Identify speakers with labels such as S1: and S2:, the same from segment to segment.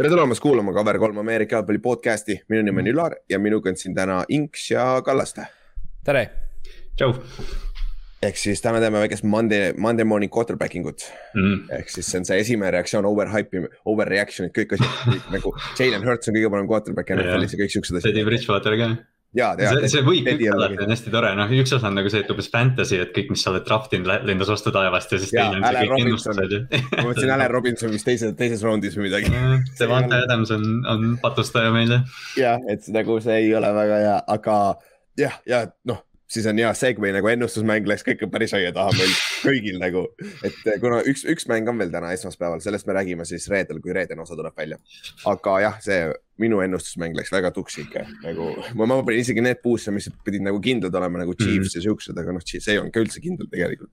S1: tere tulemast kuulama Cover kolm Ameerika jalgpalli podcast'i, minu nimi on Ülar ja minuga on siin täna Inks ja Kallaste.
S2: tere.
S3: tšau.
S1: ehk siis täna teeme väikest Monday, Monday morning quarterbacking ut mm.. ehk siis see on see esimene reaktsioon, overhype, overreaction'id, kõik asjad nagu Jalen Hurts on kõige parem quarterback NFL-is ja kõik siuksed
S3: asjad. Teddy Bridgewater ka
S1: ja, ja.
S3: see, see võib kõik alati on hästi tore, noh üks osa on nagu see, et umbes fantasy, et kõik, mis sa oled draft inud, lendas vastu taevast ja siis
S1: ja, teine on see kõik ennustused ma mõtlesin Allan Robinson vist teises, teises raundis või midagi.
S3: Devante Adams on, on patustaja meil jah.
S1: jah, et nagu see ei ole väga hea, aga jah, ja noh siis on hea segway nagu ennustusmäng läks kõik päris aia taha meil kõigil nagu. et eh, kuna üks, üks mäng on veel täna esmaspäeval, sellest me räägime siis reedel, kui reedene osa tuleb välja. aga jah, see minu ennustusmäng läks väga tuksi ikka nagu, ma, ma panin isegi need puusse, mis pidid nagu kindlad olema nagu Chiefs mm -hmm. ja siuksed, aga noh, see ei olnud ka üldse kindel tegelikult.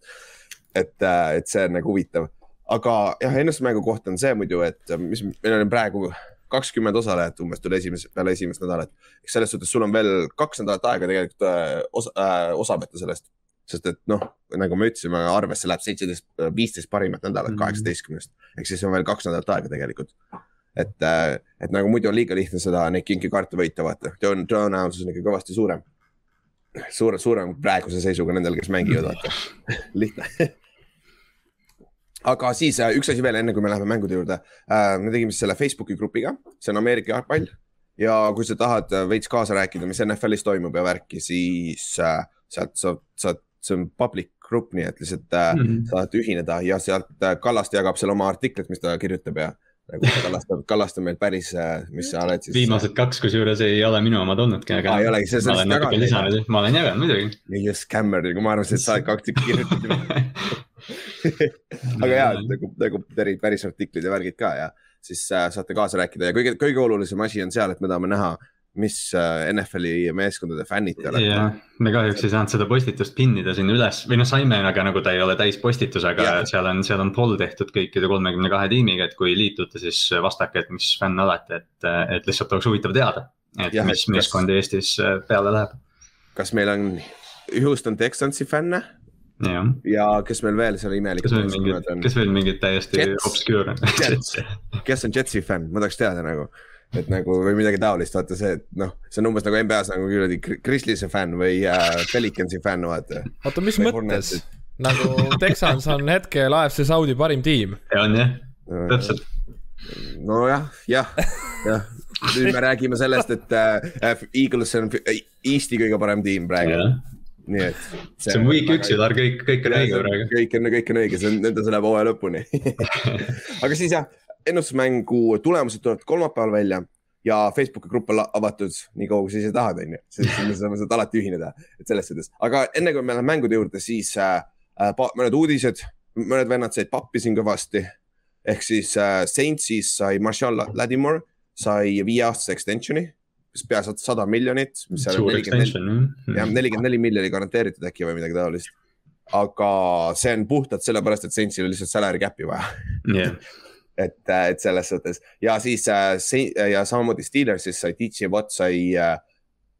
S1: et, eh, et see on nagu huvitav, aga jah, ennustusmängu kohta on see muidu, et mis meil on praegu kakskümmend osalejat umbes tuli esimese, peale esimest nädalat. selles suhtes sul on veel kaks nädalat aega tegelikult äh, osa äh,, osa võtta sellest. sest et noh, nagu me ütlesime, arvesse läheb seitseteist, viisteist parimat nädalat mhm. kaheksateistkümnest mm -hmm.. ehk siis on veel kaks nädalat aega tegelikult. et äh,, et nagu muidu on liiga lihtne seda, neid kinkikaarte võita, vaata, tõenäosus on ikka kõvasti suurem. suure, suurem praeguse seisuga nendel, kes mängivad, vaata lihtne aga siis äh, üks asi veel, enne kui me läheme mängude juurde. Äh, me tegime siis selle Facebooki grupiga, see on Ameerika jalgpall ja kui sa tahad äh, veits kaasa rääkida, mis NFL-is toimub ja värki, siis sealt saad, saad, see on public grupp, nii et lihtsalt mm -hmm. saad ühineda ja sealt Kallaste jagab seal oma artiklit, mis ta kirjutab ja nagu Kallaste, Kallaste meil päris, mis sa oled siis.
S3: viimased kaks, kusjuures ei ole minu omad olnudki, aga.
S1: ei olegi, see
S3: on. ma olen natuke lisanud, ma olen jaganud muidugi.
S1: mingi skämmer, nagu ma arvasin, et sa oled ka artikli kirjutanud aga ja, nagu, nagu päris artiklid ja värgid ka ja siis äh, saate kaasa rääkida ja kõige, kõige olulisem asi on seal, et me tahame näha, mis äh, NFL-i meeskondade fännid te olete.
S3: jah, me kahjuks ei saanud seda postitust pinnida sinna üles või noh, saime, aga nagu ta ei ole täispostitus, aga ja. seal on, seal on poll tehtud kõikide kolmekümne kahe tiimiga, et kui liitute, siis vastake, et mis fänn olete, et, et lihtsalt oleks huvitav teada, et ja, mis meeskondi. Eestis äh, peale läheb.
S1: kas meil on Houston Texansi fänne?
S3: Ja,
S1: ja kes meil veel seal imelikud.
S3: kes veel mingid, kes veel mingid täiesti obscure
S1: kes on Jetsi fänn, ma tahaks teada nagu, et nagu või midagi taolist, vaata see, et noh, see on umbes nagu NBA-s nagu kuradi Grizzliesi fänn või äh, Pelicansi fänn, vaata.
S2: oota, mis mõttes? nagu Texans on hetkel AFC Saudi parim tiim.
S3: on jah, täpselt.
S1: nojah, jah, jah nüüd me räägime sellest, et äh, Eagles on Eesti kõige parem tiim praegu nii et.
S3: see on week üks ju, Lar, kõik, kõik on õige praegu.
S1: kõik on, kõik on õige, see on, see läheb hooaja lõpuni aga siis jah, ennustusmängu tulemused tulevad kolmapäeval välja ja Facebooki grupp on avatud nii kaua, kui sa ise tahad, on ju. siis me saame sealt alati ühineda, et selles suhtes, aga enne kui me läheme mängude juurde, siis äh, äh mõned uudised, mõned vennad said pappi siin kõvasti. ehk siis äh, Saintsis sai Marshall Ladimore sai viieaastase extension'i pea sada miljonit, mis seal on nelikümmend, jah, nelikümmend neli miljoni garanteeritud äkki või midagi taolist. aga see on puhtalt sellepärast, et Saintsil on lihtsalt salary cap'i vaja
S3: yeah.
S1: et, äh, et selles suhtes ja siis äh, ja samamoodi Steelersis sai DJ Watt sai äh,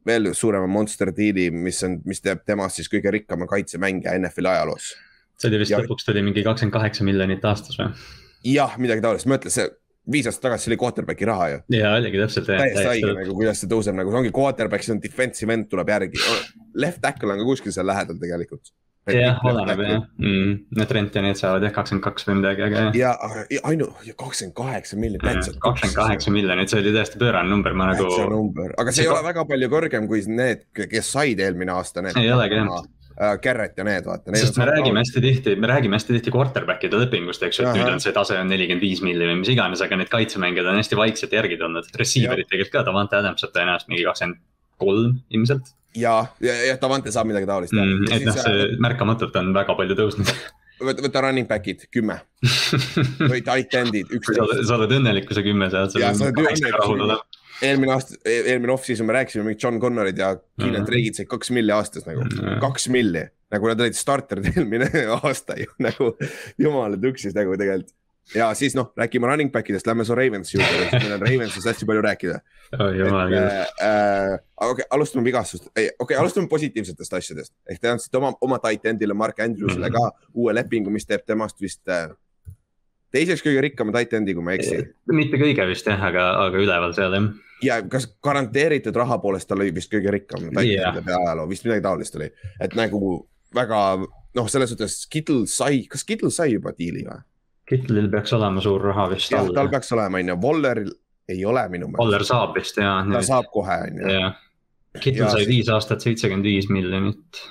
S1: veel suurema monster deal'i, mis on, mis teeb temast siis kõige rikkama kaitsemängija NFL-i ajaloos.
S3: see oli vist ja... lõpuks tuli mingi kakskümmend kaheksa miljonit aastas või?
S1: jah, midagi taolist, ma ütlen, see viis aastat tagasi see oli quarterback'i raha ju.
S3: ja oligi täpselt.
S1: täiesti haige nagu, kuidas see tõuseb nagu, see ongi quarterback, siis on defensive end tuleb järgi. Left tackle on ka kuskil seal lähedal tegelikult.
S3: jah, oleneb jah mm,, need Trent ja need saavad jah kakskümmend kaks või midagi, aga
S1: jah. ja ainu, kakskümmend kaheksa miljonit.
S3: kakskümmend kaheksa miljonit, see oli täiesti pöörane number, ma nagu.
S1: aga see, see ei ole väga palju kõrgem kui need, kes said eelmine aasta.
S3: ei olegi jah
S1: Garrett ja need, vaata.
S3: sest me räägime hästi tihti, me räägime hästi tihti quarterback'ide lepingust, eks ju, et Aha. nüüd on see tase on nelikümmend viis miljonit või mis iganes, aga need kaitsemängijad on hästi vaikselt järgi tulnud. Receiver'id tegelikult ka, Davante Adams saab tõenäoliselt mingi kakskümmend kolm ilmselt.
S1: ja, ja, ja Davante saab midagi taolist mm,.
S3: et noh, see äh, märkamatult on väga palju tõusnud
S1: võta, võta running back'id kümme või tight end'id
S3: üksteist. sa oled õnnelik, kui sa kümme saad.
S1: ja sa oled õnnelik eelmine aasta, eelmine off-season me rääkisime, mingid John Connorid ja Keenan mm. Drake'id said kaks milli aastas nagu mm, -hmm. kaks milli. nagu nad olid starterid eelmine aasta ju nagu, jumala tuksis nagu tegelikult. ja siis noh, räägime running back idest, lähme su Ravensi juurde, meil on Ravensist hästi palju rääkida
S3: oh,. Äh,
S1: äh, okei okay,, alustame vigastust, ei okei okay,, alustame positiivsetest asjadest. ehk te andsite oma, oma tight end'ile Mark Andrewsile mm -hmm. ka uue lepingu, mis teeb temast vist äh, teiseks kõige rikkama titan'i, kui ma ei eksi.
S3: mitte kõige vist jah, aga, aga üleval seal jah.
S1: Ja kas garanteeritud raha poolest ta oli vist kõige rikkam läbi ajaloo, vist midagi taolist oli, et nagu väga noh, selles suhtes Kittle sai, kas Kittle sai juba diili või?
S3: Kitlil peaks olema suur raha vist
S1: jah, tal. peaks olema, onju, Walleril ei ole minu meelest.
S3: Aller saab vist ja.
S1: ta saab kohe, onju.
S3: jah, Kittel sai viis aastat seitsekümmend viis miljonit.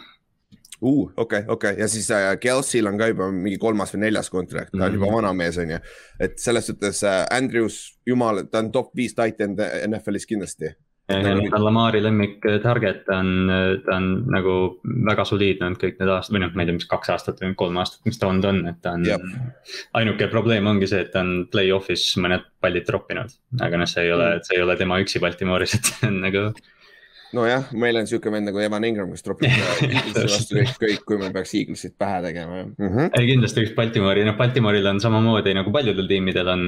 S1: uh,. okei, okei ja siis äh, Kelsey'l on ka juba mingi kolmas või neljas kontrakt, ta on
S3: Mhm.
S1: juba vana mees, onju. et selles suhtes äh, Andrews, jumal, ta on top viis titan NFL-is kindlasti. Nagu-
S3: on Lamari lemmik target, ta on, ta on nagu väga soliidne olnud kõik need aastad või noh, ma ei tea, mis kaks aastat või kolm aastat, mis ta olnud on, et ta on ainuke probleem ongi see, et ta on play-off'is mõned pallid troppinud, aga noh, see ei ole, see ei ole tema üksi Baltimooris, et see on nagu.
S1: nojah, meil on siuke vend nagu Evan Ingram, kes tropib vastu kõik, kui me peaks Eaglesit pähe tegema mm. -hmm.
S3: ei kindlasti üks Baltimoori, noh Baltimooril on samamoodi nagu paljudel tiimidel on,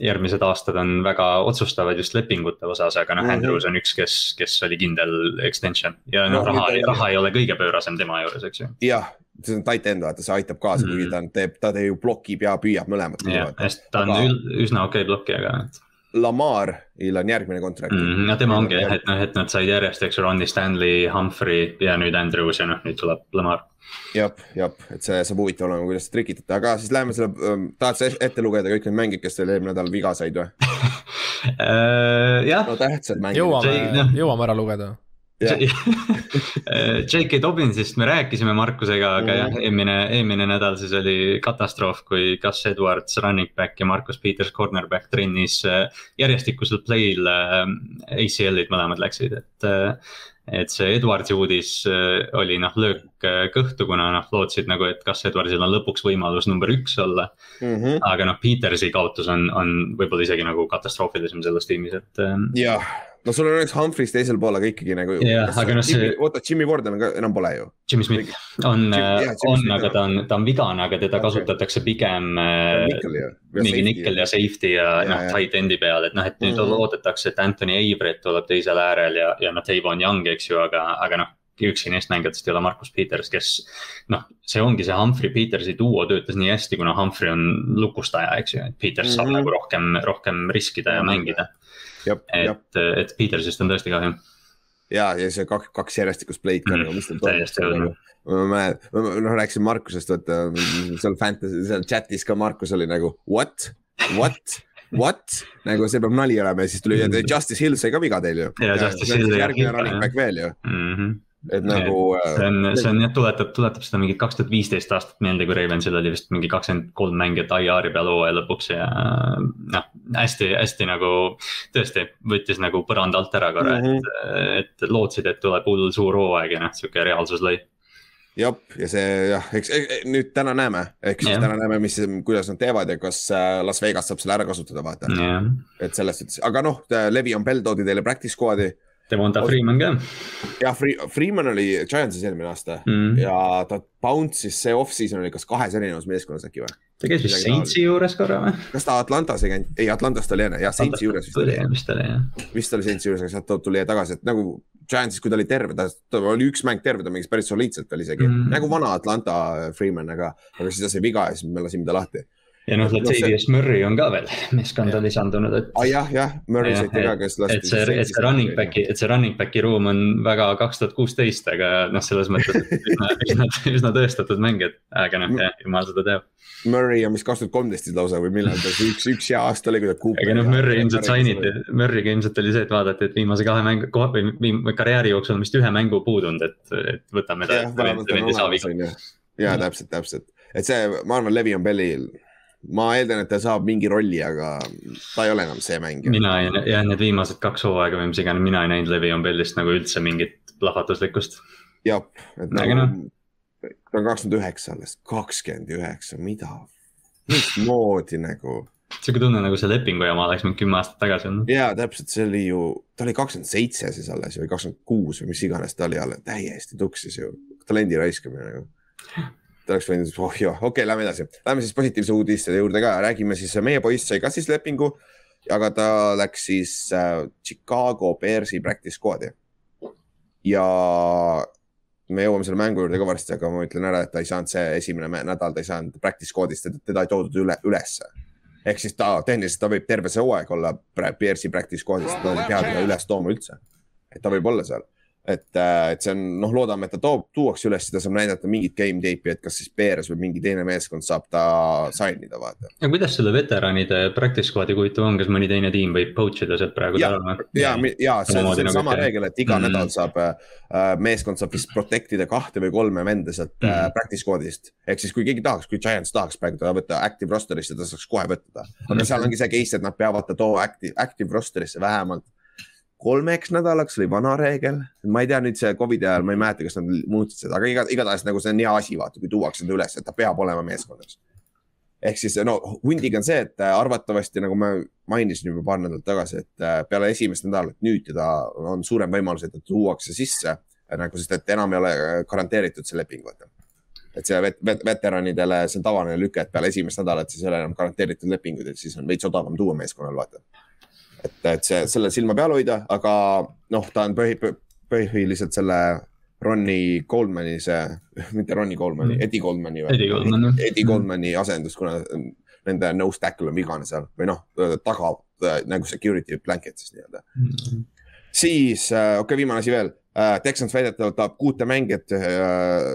S3: järgmised aastad on väga otsustavad just lepingute osas, aga noh
S1: Mhm.
S3: mm -hmm. Andrews on üks, kes, kes oli kindel extension ja noh
S1: No,
S3: raha raha ei ole kõige pöörasem tema juures, eks ju.
S1: jah, see on titan vaata, see aitab kaasa mm, -hmm. kuigi ta on- teeb, ta ju blokib ja püüab mõlemat.
S3: jah, ta on
S1: Aga-
S3: üsna okei okay blokkijaga, et
S1: Lamaril on järgmine kontrakt
S3: mm,. -hmm. ja tema ongi jah, et noh, et nad said järjest, eks ju, Ronnie Stanley, Humphrey ja nüüd Andrews ja noh, nüüd tuleb Lamar.
S1: jah, jah, et see saab huvitav olema, kuidas seda trikitate, aga siis läheme selle, tahad sa ette lugeda kõik need mängijad, kes teil eelmine nädal viga said või?
S3: jah,
S1: no tähtsad mängijad.
S2: jõuame
S3: noh.,
S2: jõuame ära lugeda.
S3: J.K. Dobbinsist me rääkisime Markusega, aga jah, eelmine, eelmine nädal siis oli katastroof, kui Gus Edwards, running back ja Marcus Peters, cornerback trennis äh, järjestikusel play'l äh, ACL-id mõlemad läksid, et. et see Edwardsi uudis äh, oli noh, löök äh, kõhtu, kuna noh, lootsid nagu, et Gus Edwardsil on lõpuks võimalus number üks olla.
S1: Mhm.
S3: aga noh, Petersi kaotus on, on võib-olla isegi nagu katastroofilisem selles tiimis, et äh,
S1: jah, no sul on õnneks Humphreys teisel pool, aga ikkagi nagu.
S3: Jah, aga noh, see-
S1: oota, Jimmy Ward on ka, enam pole ju.
S3: Jimmy Smith on,
S1: Jimmy
S3: on, aga ta on, ta on vigane, aga teda
S1: Okei.
S3: kasutatakse pigem äh, mingi nickel ja safety ja
S1: Ja,
S3: noh tight end'i peal, et noh, et nüüd
S1: Mhm.
S3: loodetakse, et Anthony Averett tuleb teisel äärel ja, ja noh, Tavon Young, eks ju, aga, aga noh. ükski neist mängijatest ei ole Markus Peters, kes noh, see ongi see Humphrey Petersi duo töötas nii hästi, kuna Humphrey on lukustaja, eks ju, et Peters saab
S1: Mhm.
S3: nagu rohkem, rohkem riskida ja mängida.
S1: jah, jah,
S3: et, et Petersist on tõesti kahju.
S1: ja, ja see kaks, kaks järjestikust play'd ka
S3: Mm,
S1: nagu, mis tal
S3: õudne.
S1: ma mäletan, noh rääkisin Markusest, vaata seal Fantasy, seal chat'is ka Markus oli nagu what, what, what, nagu see peab nali olema ja siis tuli
S3: Mm.
S1: Justice Hill sai ka viga teil ju.
S3: Ja Justice Hill ja
S1: järgmine running back veel ju,
S3: Mhm.
S1: Et nagu.
S3: see on, see on jah, tuletab, tuletab seda mingit kaks tuhat viisteist aastat meelde, kui Ravensil oli vist mingi kakskümmend kolm mängijat IR-i peal hooaja lõpuks ja noh, hästi, hästi nagu tõesti võttis nagu põranda alt ära korra mm,
S1: Mhm.
S3: -hmm. et, et lootsid, et tuleb hull suur hooaeg ja noh, sihuke reaalsus lõi.
S1: jah, ja see jah, eks nüüd täna näeme, ehk siis
S3: Jah.
S1: täna näeme, mis, kuidas nad teevad ja kas äh, Las Vegas saab selle ära kasutada, vaata.
S3: jah,
S1: et selles suhtes, aga noh, Levi on Bell toodi teile practice squad'i
S3: Devonta Freeman ka
S1: ja Free, Freeman oli Giantsis eelmine aasta
S3: mm..
S1: ja ta bounce'is see off-season oli kas kahes erinevas meeskonnas äkki või?
S3: ta käis vist Saintsi juures korra või?
S1: kas ta Atlantas ei käinud, ei Atlantas ta oli enne, jah, Saintsi juures vist
S3: oli jah, vist oli jah.
S1: vist oli Saintsi juures, aga sealt ta tuli tagasi, et nagu Giantsis, kui ta oli terve, ta, ta oli üks mäng terve, ta mängis päris soliidselt veel isegi. Mm., nagu vana Atlanta Freeman, aga, aga siis ta sai viga ja siis me lasime ta lahti.
S3: Ja noh,
S1: No see-
S3: Latavius Murray on ka veel meeskonda lisandunud, et
S1: aa ah, jah, jah, Murray
S3: Jah,
S1: saite ka, kes lasti.
S3: et see, et see running back'i, et see running back'i ruum on väga kaks tuhat kuusteist, aga noh, selles mõttes, üsna, üsna, üsna tõestatud mäng, et aga noh, jah, jumal seda teab.
S1: Murray on vist kaks tuhat kolmteist lausa või millal ta üks, üks hea aasta oli, kui ta.
S3: aga noh, Murray ilmselt signiti, Murry'ga ilmselt oli see, et vaadati, et viimase kahe mängu, või karjääri jooksul on vist ühe mängu puudunud, et, et võtame ta
S1: jah, vähemalt on olemas on ju. ja täpselt, täpselt, et see, ma arvan, Levi on Bellil, ma eeldan, et ta saab mingi rolli, aga ta ei ole enam see mängija.
S3: mina jah, need viimased kaks hooaega või mis iganes, mina ei näinud Levi on Bellist nagu üldse mingit plahvatuslikkust.
S1: jah, et nagu, ta on kakskümmend üheksa alles, kakskümmend üheksa, mida, mismoodi nagu.
S3: sihuke tunne nagu see lepingu jama oleks mingi kümme aastat tagasi olnud.
S1: ja täpselt, see oli ju, ta oli kakskümmend seitse siis alles või kakskümmend kuus või mis iganes ta oli alles, täiesti tuksis ju, talendi raiskamine nagu. Ta oleks võinud, oh jah, okei okay,, lähme edasi, lähme siis positiivse uudiste juurde ka, räägime siis, meie poiss sai ka siis lepingu. aga ta läks siis äh, Chicago Bearsi practice squad'i. ja me jõuame selle mängu juurde ka varsti, aga ma ütlen ära, et ta ei saanud see esimene nädal, ta ei saanud practice squad'ist, teda ei toodud üle, ülesse. ehk siis ta tehniliselt ta võib terve see hooaeg olla Pierce'i practice squad'is, ta ei pea teda üles tooma üldse. et ta võib olla seal et, äh, et see on, noh, loodame, et ta toob, tuuakse üles, ta saab näidata mingit game tape'i, et kas siis Bears või mingi teine meeskond saab ta sign ida, vaata.
S3: ja kuidas selle veteranide practice squad'i huvitav on, kas mõni teine tiim võib poach ida sealt praegu?
S1: ja, ja, ja see on nagu sama reegel, et iga mm -hmm. nädal saab äh,, meeskond saab vist protect ida kahte või kolme venda sealt mm -hmm. äh, practice squad'ist. ehk siis, kui keegi tahaks, kui Giants tahaks praegu teda võtta active roster'isse, ta saaks kohe võtta ta. aga mm -hmm. seal ongi see case, et nad peavad ta too active, active roster'isse vähemalt kolmeks nädalaks oli vana reegel. ma ei tea nüüd see Covidi ajal, ma ei mäleta, kas nad muutsid seda, aga iga, igatahes nagu see on hea asi, vaata, kui tuuakse ta üles, et ta peab olema meeskonnas. ehk siis no hundiga on see, et äh, arvatavasti nagu ma mainisin juba paar nädalat tagasi, et äh, peale esimest nädalat nüüd teda on suurem võimalus, et ta tuuakse sisse nagu, sest et enam ei ole äh, garanteeritud see leping, vaata et see vet, vet, veteranidele, see on tavaline lüke, et peale esimest nädalat siis ei ole enam garanteeritud lepinguid, et siis on veits odavam tuua meeskonnal, vaata et, et see, selle silma peal hoida, aga noh, ta on põhi, põhiliselt selle Ronnie Goldmani see, mitte Ronnie Goldmani mm., Eddie Goldmani.
S3: Eddie Goldman.
S1: Eddie Goldmani asendus, kuna nende nose tackle on vigane seal või noh, taga nagu security blanket siis nii-öelda mm.. siis äh, okei okay,, viimane asi veel Äh, Texans väidetavalt tahab kuute mängijat äh,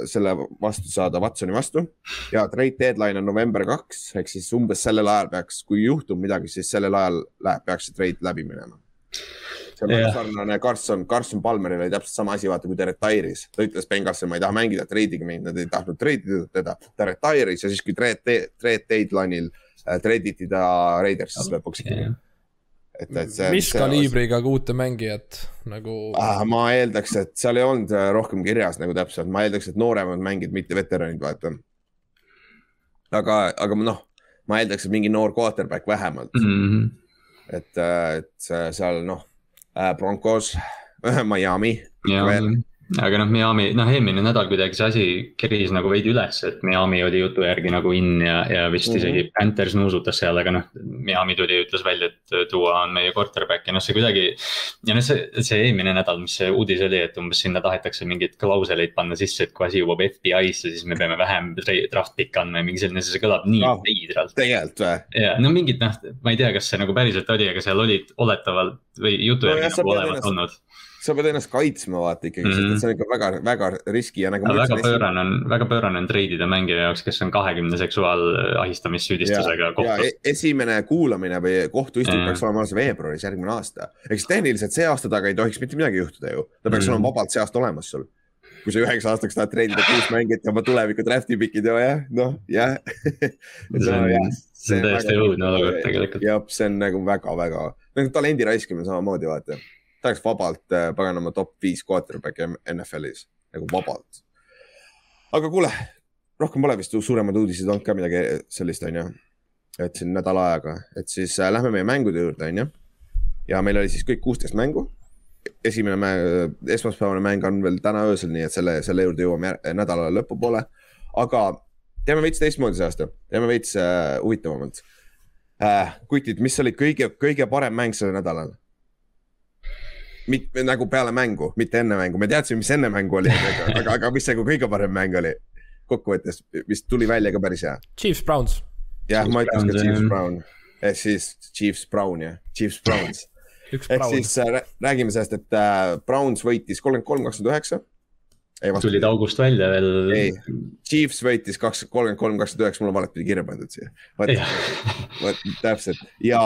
S1: selle vastu saada Watsoni vastu. Ja trade deadline on november kaks, ehk siis umbes sellel ajal peaks, kui juhtub midagi, siis sellel ajal läheb, peaks see trade läbi minema. see on yeah. sarnane Carson, Carson Palmeril oli täpselt sama asi, vaata, kui ta retire'is, ta ütles Bengalsi, ma ei taha mängida, trade'ige mind, nad ei tahtnud trade ida teda, ta retire'is ja siis, kui trade, trade deadline'il äh, trade iti ta Raidersisse lõpuks ikkagi. Yeah
S2: et, et see. mis see kaliibriga osa... kuute mängijat nagu
S1: ah,? ma eeldaks, et seal ei olnud äh, rohkem kirjas nagu täpselt, ma eeldaks, et nooremad mängijad, mitte veteranid, vaata. aga, aga noh, ma eeldaks, et mingi noor quarterback vähemalt mm. -hmm. et, äh, et seal noh, äh, Broncos, Miami.
S3: Aga noh, Miami, noh eelmine nädal kuidagi see asi keris nagu veidi üles, et Miami oli jutu järgi nagu in ja, ja vist mm -hmm. isegi Panthers nuusutas seal, aga noh. Miami tuli ja ütles välja, et Duo on meie quarterback ja noh, see kuidagi. ja noh, see, see eelmine nädal, mis see uudis oli, et umbes sinna tahetakse mingeid klauseleid panna sisse, et kui asi jõuab FBI-sse, siis me peame vähem draft pick'e andma ja mingi selline, see kõlab nii no, veidralt.
S1: tegelikult või?
S3: ja no mingid noh, ma ei tea, kas see nagu päriselt oli, aga seal olid oletavalt või jutu järgi no, nagu olevat olnud
S1: sa pead ennast kaitsma vaata ikkagi mm, -hmm. see on ikka väga, väga riski ja nagu.
S3: väga pöörane on, väga pöörane on treidida mängija jaoks, kes on kahekümne seksuaalahistamissüüdistusega kohtus.
S1: E-, esimene kuulamine või kohtuistung mm -hmm. peaks olema alles veebruaris järgmine aasta. siis tehniliselt see aasta taga ei tohiks mitte midagi juhtuda ju, ta peaks mm -hmm. olema vabalt see aasta olemas sul kui sa üheks aastaks tahad treidida kuus mängijat ja oma tuleviku draft'i pikid ja jah, noh jah
S3: see on, see on täiesti õudne olukord tegelikult.
S1: jah, see on nagu väga-väga, nagu talendi raiskamine samamoodi vaata ta oleks vabalt äh, paganama top viis quarterback NFL-is nagu vabalt. aga kuule, rohkem pole vist suuremad uudised olnud ka midagi sellist, on ju. et siin nädala ajaga, et siis äh, lähme meie mängude juurde, on ju. ja meil oli siis kõik kuusteist mängu. esimene mäng, esmaspäevane mäng on veel täna öösel, nii et selle, selle juurde jõuame nädala lõpupoole. aga teeme veits teistmoodi see aasta, teeme veits äh, huvitavamalt äh,. kutid, mis oli kõige, kõige parem mäng sellel nädalal? Mitte nagu peale mängu, mitte enne mängu, me teadsime, mis enne mängu oli, aga, aga, aga mis nagu kõige parem mäng oli. Kokkuvõttes, mis tuli välja ka päris hea.
S2: Chiefs Browns.
S1: jah, ma ütleks ka Chiefs Brown, ehk siis Chiefs Brown jah, Chiefs Browns. Ehk siis äh, räägime sellest, et äh, Browns võitis kolmkümmend kolm, kakskümmend üheksa.
S3: tulid august välja veel.
S1: ei, Chiefs võitis kaks, kolmkümmend kolm, kakskümmend üheksa, mul on valepidi kirja pandud siia. vot täpselt. Ja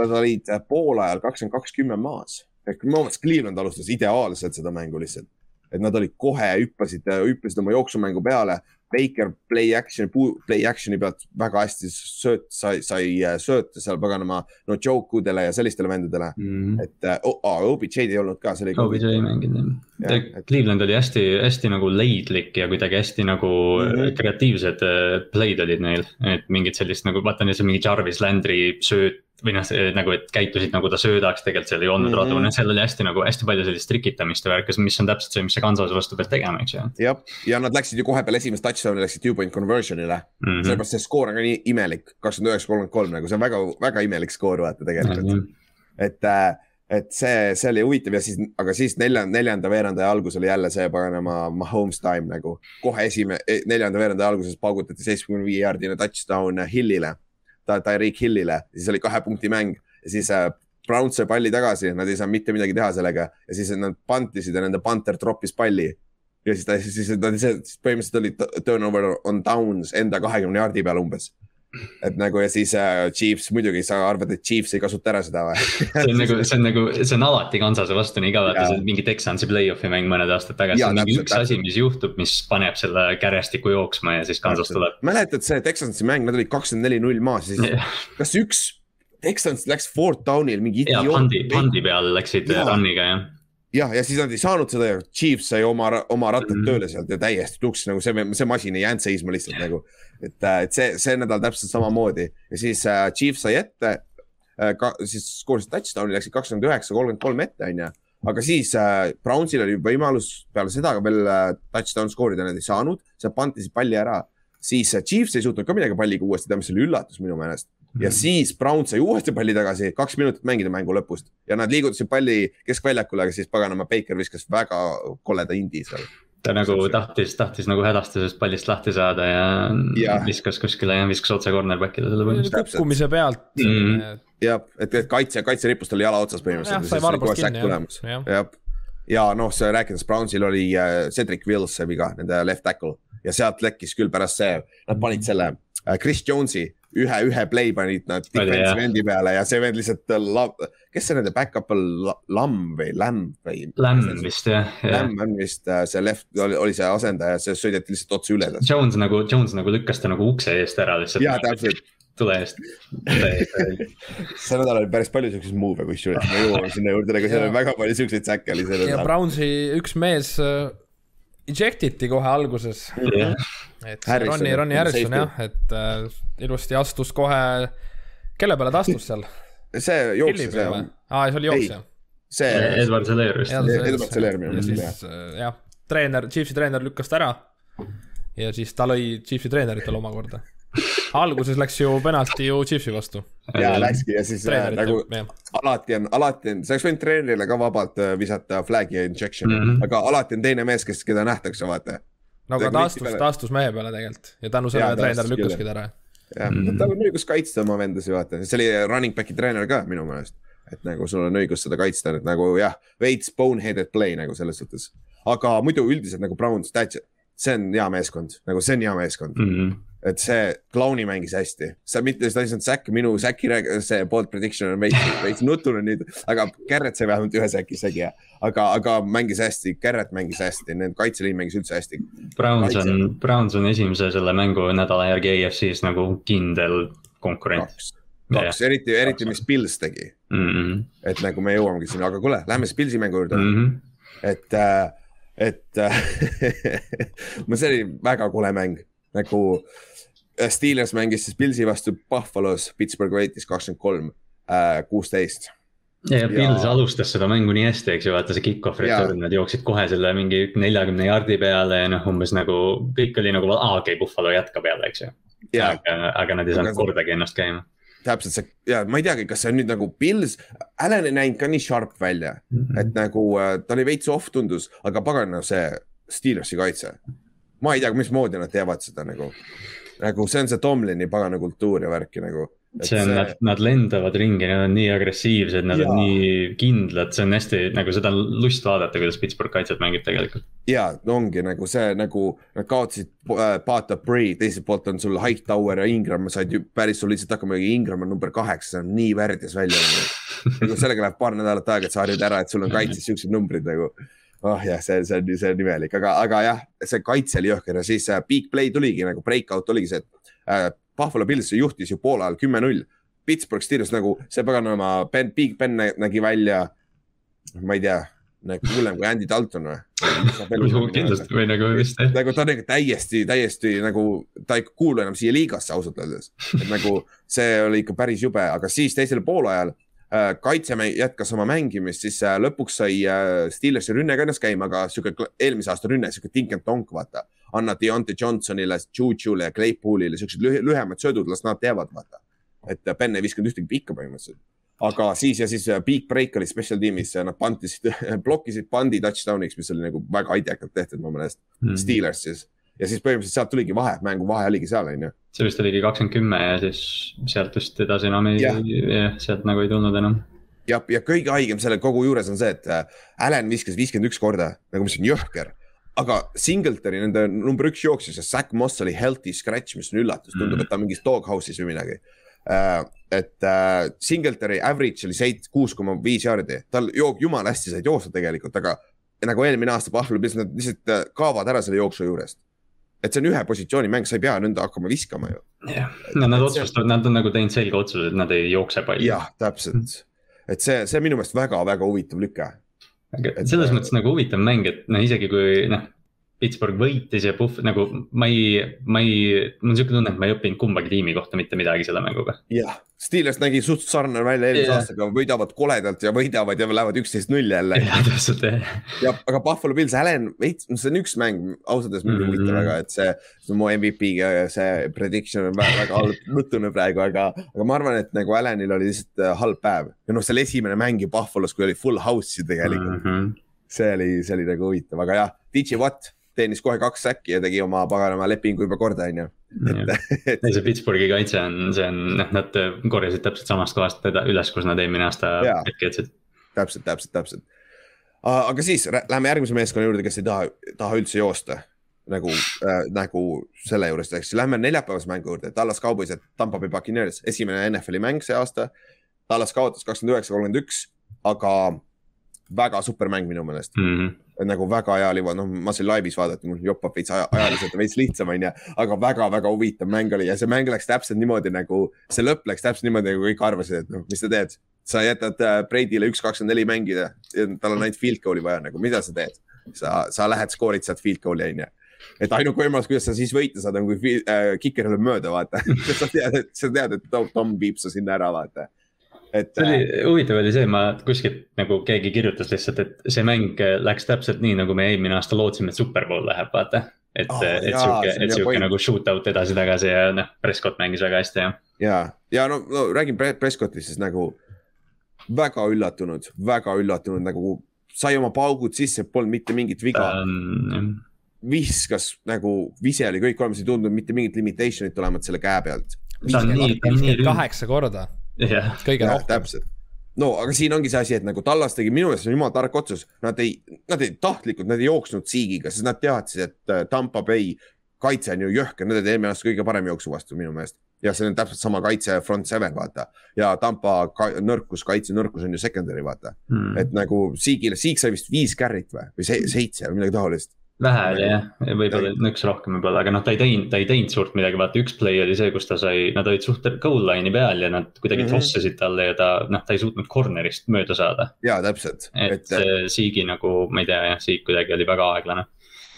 S1: nad olid poolajal kakskümmend kaks, kümme maas minu meelest Cleveland alustas ideaalselt seda mängu lihtsalt. et nad olid kohe, hüppasid, hüppasid oma jooksumängu peale. Baker play action, play action'i pealt väga hästi sööt, sai, sai äh, sööta seal paganama no joke udele ja sellistele vendadele mm. -hmm. et uh, oh, OBJ-d ei olnud ka, see oli.
S3: OBJ ei mänginud jah. Et... Cleveland oli hästi, hästi nagu leidlik ja kuidagi hästi nagu mm -hmm. kreatiivsed äh, play'd olid neil. et mingid sellist nagu vaata, neil see mingi Jarvis Landry sööt või noh, nagu, et käitusid nagu ta söödaks, tegelikult seal ei olnud mm -hmm. radu, noh, seal oli hästi nagu hästi palju sellist trikitamist ja värki, mis on täpselt see, mis see Kansase vastu peab tegema, eks ju.
S1: jah, ja nad läksid ju kohe peale esimest touchdown'i läksid two point conversion'ile mm -hmm.. sellepärast see skoor on ka nii imelik, kakskümmend üheksa, kolmkümmend kolm nagu see on väga, väga imelik skoor vaata tegelikult mm. -hmm. et äh, et see, see oli huvitav ja siis, aga siis neljanda, neljanda veerandaja algus oli jälle see paganama Mahomes time nagu. kohe esimene, neljanda veerandaja alguses paugutati seitsmekümne viie jaardine touchdown Hillile Tyreek Hillile, siis oli kahe punkti mäng. Ja siis äh, Browns sai palli tagasi, nad ei saanud mitte midagi teha sellega. Ja siis nad pantisid ja nende panter troppis palli. ja siis ta, siis nad ise, põhimõtteliselt oli turnover on downs enda kahekümne jaardi peal umbes et nagu ja siis äh, Chiefs muidugi, sa arvad, et Chiefs ei kasuta ära seda või
S3: see on nagu, see on nagu, see on alati Kansase vastu nii ka, vaata see on mingi Texansi play-off'i mäng mõned aastad tagasi, mingi üks asi, mis juhtub, mis paneb selle kärjestiku jooksma ja siis Kansas tuleb.
S1: mäletad see Texansi mäng, nad olid kakskümmend neli null maas, siis yeah. kas üks Texans läks fourth down'il mingi.
S3: ja pandi, pandi peal läksid run'iga jah
S1: jah, ja siis nad ei saanud seda ja Chiefs sai oma, oma rattad mm -hmm. tööle sealt ja täiesti tuks nagu see, see masin ei jäänud seisma lihtsalt nagu. et, äh, et see, see nädal täpselt samamoodi ja siis äh, Chiefs sai ette äh,. siis skoorisid touchdown'i, läksid kakskümmend üheksa, kolmkümmend kolm ette, onju. aga siis äh, Brownsil oli võimalus peale seda veel äh, touchdown skoorida, nad ei saanud, seal pantisid palli ära. siis äh, Chiefs ei suutnud ka midagi palliga uuesti teha, mis oli üllatus minu meelest ja mhm. siis Brown sai uuesti palli tagasi, kaks minutit mängida mängu lõpust ja nad liigutasid palli keskväljakule, aga siis paganama Baker viskas väga koleda indi seal.
S3: ta nagu tahtis, tahtis nagu hädastusest pallist lahti saada ja, ja. viskas kuskile ja viskas otse cornerback'ile selle
S2: põhimõtteliselt. kukkumise pealt mm..
S1: jah, et, et kaitse, kaitseripust oli jala otsas põhimõtteliselt.
S2: jah.
S1: jah, ja noh, see rääkides Brownsil oli äh, Cedric Wills see viga, nende left tackle ja sealt lekkis küll pärast see, nad panid selle äh, Chris Jones'i ühe, ühe play panid nad defensive endi peale ja see vend lihtsalt, äh, kes see nende back-up on, Lamm või Lämm või?
S3: Lämm vist jah
S1: ja.. Lämm on vist äh, see left oli, see asendaja, see sõideti lihtsalt otse üle.
S3: Jones nagu, Jones nagu lükkas ta nagu ukse eest ära lihtsalt.
S1: jaa, täpselt
S3: tule eest
S1: see nädal oli päris palju siukseid move'e kusjuures, me jõuame sinna juurde, aga seal oli väga palju siukseid säkke oli sellel
S2: nädalal. ja Brownsi üks mees äh, eject iti kohe alguses yeah.. et Harrison, Ronnie, Ronnie Harrison jah, et äh, ilusti astus kohe, kelle peale ta astus seal?
S1: see jooksis jah.
S2: aa, see oli jooksja.
S1: see.
S3: Edward Zeler vist.
S1: Edward Zeler minu meelest jah.
S2: Äh, jah, treener, Chiefsi treener lükkas ta ära. ja siis ta lõi Chiefsi treeneritele omakorda alguses läks ju penalti ju Chiefsi vastu.
S1: ja läkski ja siis äh, nagu jah. alati on, alati on, sa oleks võinud treenerile ka vabalt äh, visata flag'i ja injection'i mm, -hmm. aga alati on teine mees, kes, keda nähtakse, vaata.
S2: no aga ta astus, ta astus mehe peale tegelikult ja tänu sellele treener lükkaski ta ära.
S1: jah mm -hmm., tal on õigus kaitsta oma vendasi, vaata, see oli running back'i treener ka minu meelest. et nagu sul on õigus seda kaitsta, et nagu jah, veits boneheaded play nagu selles suhtes. aga muidu üldiselt nagu Browns, see on hea meeskond, nagu see on hea meeskond mm. -hmm et see Clowni mängis hästi, sa mitte, sa ei saanud säkki, minu säki, see bold prediction on veits, veits nutune nüüd, aga Garrett sai vähemalt ühe säki isegi. aga, aga mängis hästi, Garrett mängis hästi, need kaitseliin mängis üldse hästi.
S3: Browns Kaitse... on, Browns on esimese selle mängu nädala järgi EFC-s nagu kindel konkurent.
S1: kaks, kaks, eriti, eriti mis Pils tegi mm. -hmm. et nagu me jõuamegi sinna, aga kuule, lähme siis Pilsi mängu juurde mm. -hmm. et äh, et see oli väga kole mäng, nagu Äh, Steelers mängis siis Pilsi vastu Buffalo's, Pittsburgh võitis kakskümmend kolm, äh, kuusteist.
S3: ja, ja Pils alustas seda mängu nii hästi, eks ju, vaata see kick-off return, nad jooksid kohe selle mingi neljakümne jardi peale ja noh, umbes nagu kõik oli nagu, aa okei okay,, Buffalo jätkab jälle, eks ju. aga, aga nad ei saanud kordagi ennast käima
S1: täpselt see ja ma ei teagi, kas see on nüüd nagu Pils, Allan ei näinud ka nii sharp välja mm, -hmm. et nagu äh, ta oli veits off tundus, aga pagana see Steelersi kaitse. ma ei tea, mismoodi nad teevad seda nagu nagu see on see Tomlini pagana kultuur ja värki nagu.
S3: see on see..., nad, nad lendavad ringi, nad on nii agressiivsed, nad ja. on nii kindlad, see on hästi nagu seda on lust vaadata, kuidas Pittsburgh kaitset mängib tegelikult.
S1: ja ongi nagu see nagu nad kaotasid äh, Pata Bree, teiselt poolt on sul Hightower ja Ingram said ju päris soliidselt hakkama, Ingram on number kaheksa, see on nii värdjas välja nagu. nagu sellega läheb paar nädalat aega, et sa harjud ära, et sul on kaitses siuksed numbrid nagu oh jah, see, see on, see on imelik, aga, aga jah, see kaitse oli jõhker ja siis äh, big play tuligi nagu breakout oligi see, et äh, Buffalo Bills juhtis ju poole ajal kümme-null. Pittsburgh Steelers nagu see paganama Ben, Big Ben nägi välja, ma ei tea, nagu hullem kui Andy Dalton või?
S3: kindlasti või nagu vist
S1: nagu ta on nagu täiesti, täiesti nagu, ta ei kuulu enam siia liigasse ausalt öeldes. et nagu see oli ikka päris jube, aga siis teisel poolajal kaitsemäng jätkas oma mängimist, siis äh, lõpuks sai äh, Steelersi rünne ka ennast käima, aga sihuke eelmise aasta rünne, sihuke tink-and-tonk, vaata. anna Deontay Johnsonile, Juju'le ja Claypool'ile siuksed lühemad söödud, las nad teevad, vaata. et Ben ei visanud ühtegi pikka põhimõtteliselt. aga siis ja siis big break oli special tiimis, nad pantisid blokkisid pandi touchdown'iks, mis oli nagu väga idekalt tehtud mu meelest mm. -hmm. Steelers siis ja siis põhimõtteliselt sealt tuligi vahe, mängu vahe oligi seal, on ju.
S3: See vist oligi kakskümmend kümme ja siis sealt vist edasi enam ei, sealt nagu ei tulnud enam.
S1: ja, ja kõige haigem selle kogu juures on see, et äh, Allan viskas viiskümmend üks korda, nagu mis on jõhker aga Singletoni nende number üks jooksja, see Zack Moss oli healthy scratch, mis on üllatus, tundub mm., et ta on mingis doghouse'is või midagi uh,. et uh, Singletoni average oli seit-, kuus koma viis jaardi, tal jook-, jumala hästi said joosta tegelikult, aga nagu eelmine aasta Bills, nad lihtsalt äh, kaovad ära selle jooksu juurest. Et see on ühe positsiooni mäng, sa ei pea nõnda hakkama viskama ju.
S3: jah, no nad otsustavad, nad on nagu teinud selge otsuse, et nad ei jookse palju.
S1: jah, täpselt, et see, see on minu meelest väga-väga huvitav lüke
S3: aga selles mõttes nagu huvitav mäng, et noh, isegi kui noh, Pittsburgh võitis ja Puhv nagu ma ei, ma ei, mul on siuke tunne, et ma ei õppinud kumbagi tiimi kohta mitte midagi selle mänguga.
S1: jah, Steelers nägi suht sarnane välja eelmise yeah. aastaga, võidavad koledalt ja võidavad ja lähevad üksteist null jälle.
S3: jah, täpselt jah.
S1: ja aga Buffalo Bills, Allan, veits, see on üks mäng, ausalt öeldes mind ei huvita mm -hmm. väga, et see, see mu MVP-ga see prediction on väga, väga halb nutune praegu, aga, aga ma arvan, et nagu Allanil oli lihtsalt äh, halb päev ja noh, seal esimene mäng ju Buffalo's, kui oli full house'i tegelikult mm. -hmm. see oli, see oli nagu huvitav, aga jah, DJ Watt teenis kohe kaks säkki ja tegi oma paganama lepingu juba korda, on ju
S3: et see Pittsburghi kaitse on, see on, noh, nad korjasid täpselt samast kohast teda üles, kus nad eelmine aasta hetke jätsid.
S1: täpselt, täpselt, täpselt. aga siis läheme järgmise meeskonna juurde, kes ei taha, taha üldse joosta nagu äh,, nagu selle juurest, ehk siis lähme neljapäevase mängu juurde, Tallas Cowboys ja Tampa Bay Buccaneers, esimene NFL-i mäng see aasta. Tallas kaotas kakskümmend üheksa, kolmkümmend üks, aga väga super mäng minu meelest mm. -hmm nagu väga hea oli, noh, ma sain laivis vaadata, mul joppab veits aja, ajaliselt veits lihtsam, onju. aga väga-väga huvitav mäng oli ja see mäng läks täpselt niimoodi nagu, see lõpp läks täpselt niimoodi, nagu kõik arvasid, et noh, mis sa teed. sa jätad äh, Brady'le üks kakskümmend neli mängida ja tal on ainult field goal'i vaja, nagu mida sa teed. sa, sa lähed skoorid sealt field goal'i, onju et ainuke võimalus, kuidas sa siis võita saad, on kui äh, kiker lööb mööda, vaata sa tead, et sa tead, et Tom, Tom viib su sinna ära, vaata
S3: et. see oli, äh, huvitav oli see, ma kuskilt nagu keegi kirjutas lihtsalt, et see mäng läks täpselt nii, nagu me eelmine aasta lootsime, et superbowl läheb, vaata. et oh,, et sihuke, et sihuke nagu shootout edasi-tagasi ja noh, Prescott mängis väga hästi ja.
S1: ja, ja no, no räägin Prescottist, siis nagu väga üllatunud, väga üllatunud nagu sai oma paugud sisse, polnud mitte mingit viga um,. viskas nagu, vise oli kõik olemas, ei tundnud mitte mingit limitation'it tulemat selle käe pealt.
S2: kaheksa korda
S1: yeah.. kõige rohkem. täpselt. No aga siin ongi see asi, et nagu Tallas tegi minu meelest jumala tark otsus, nad ei, nad ei tahtlikult, nad ei jooksnud siigiga, sest nad teadsid, et äh, Tampa Bay kaitse on ju jõhker, nad olid eelmine aasta kõige parem jooksu vastu minu meelest. ja see on täpselt sama kaitse front seven, vaata. ja Tampa ka, nõrkus, kaitse nõrkus on ju secondary, vaata. Hmm.. et nagu Siigile, Siig sai vist viis carry't või, või seitse või midagi taolist
S3: vähe oli jah, võib-olla nõks rohkem võib-olla, aga noh, ta ei teinud, ta ei teinud suurt midagi, vaata üks play oli see, kus ta sai, nad olid suht goal line'i peal ja nad kuidagi mm -hmm. tossasid talle ja ta noh, ta ei suutnud corner'ist mööda saada.
S1: ja täpselt.
S3: et, et see Siigi nagu, ma ei tea jah, Siig kuidagi oli väga aeglane.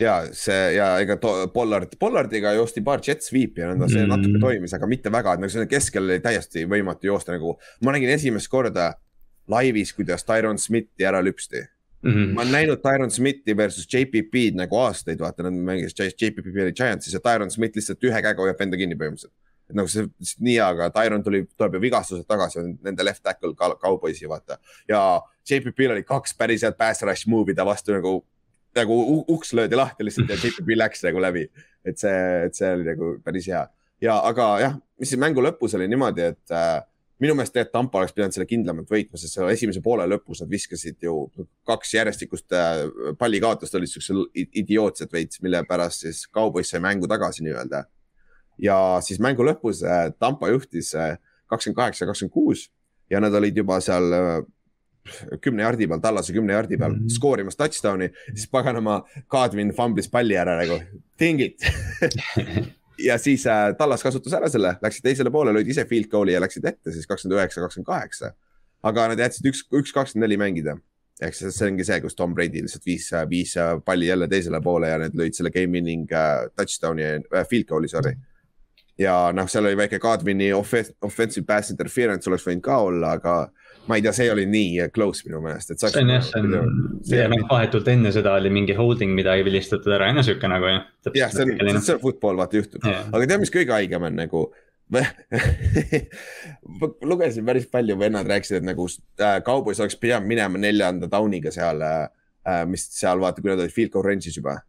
S1: ja see ja ega Pollard, Pollardiga joosti paar jet sweep'i ja nõnda see mm -hmm. natuke toimis, aga mitte väga, et nagu selle keskel oli täiesti võimatu joosta nagu. ma nägin esimest korda laivis, kuidas Tyron Smithi ära lüpsti Mm -hmm. ma olen näinud Tyron Smithi versus JPP-d nagu aastaid, vaata, nad mängisid, JPP oli Giantsis ja Tyron Smith lihtsalt ühe käega hoiab venda kinni põhimõtteliselt. et nagu see nii aga Tyron tuli, tuleb ju vigastused tagasi, nende left tackle kauboisi, vaata. ja JPP-l oli kaks päris head pass rush move'i ta vastu nagu, nagu uks löödi lahti lihtsalt ja JPP läks nagu läbi. et see, et see oli nagu päris hea ja, aga jah, mis siis mängu lõpus oli niimoodi, et äh, minu meelest tegelikult Tampa oleks pidanud selle kindlamalt võitma, sest selle esimese poole lõpus nad viskasid ju kaks järjestikust äh, pallikaotust olid siuksed idiootsed veits, mille pärast siis Cowboys sai mängu tagasi nii-öelda. ja siis mängu lõpus äh, Tampa juhtis äh, kakskümmend kaheksa, kakskümmend kuus ja nad olid juba seal kümne jardi peal, tallase kümne jardi peal mm -hmm. skoorimas touchdown'i, siis paganama Kadrin fumblis palli ära nagu, ding it ja siis äh, Tallas kasutas ära selle, läksid teisele poole, lõid ise field goal'i ja läksid ette siis kakskümmend üheksa, kakskümmend kaheksa. aga nad jätsid üks, üks kakskümmend neli mängida. ehk siis see ongi see, kus Tom Brady lihtsalt viis, viis palli jälle teisele poole ja need lõid selle game winning uh, touchdown'i uh,, field goal'i, sorry. ja noh, seal oli väike Godwini offensive pass interference oleks võinud ka olla, aga ma ei tea, see oli nii close minu meelest, et.
S3: see on jah, see on, ja noh, vahetult enne seda oli mingi holding, mida ei vilistatud ära, on ju sihuke nagu
S1: jah. jah, see on, see on football, vaata juhtub, aga tead, mis kõige haigem on nagu lugesin päris palju, vennad rääkisid, et nagu äh, kaubois oleks pidanud minema neljanda down'iga seal äh,, mis seal vaata, kui nad olid field goal range'is juba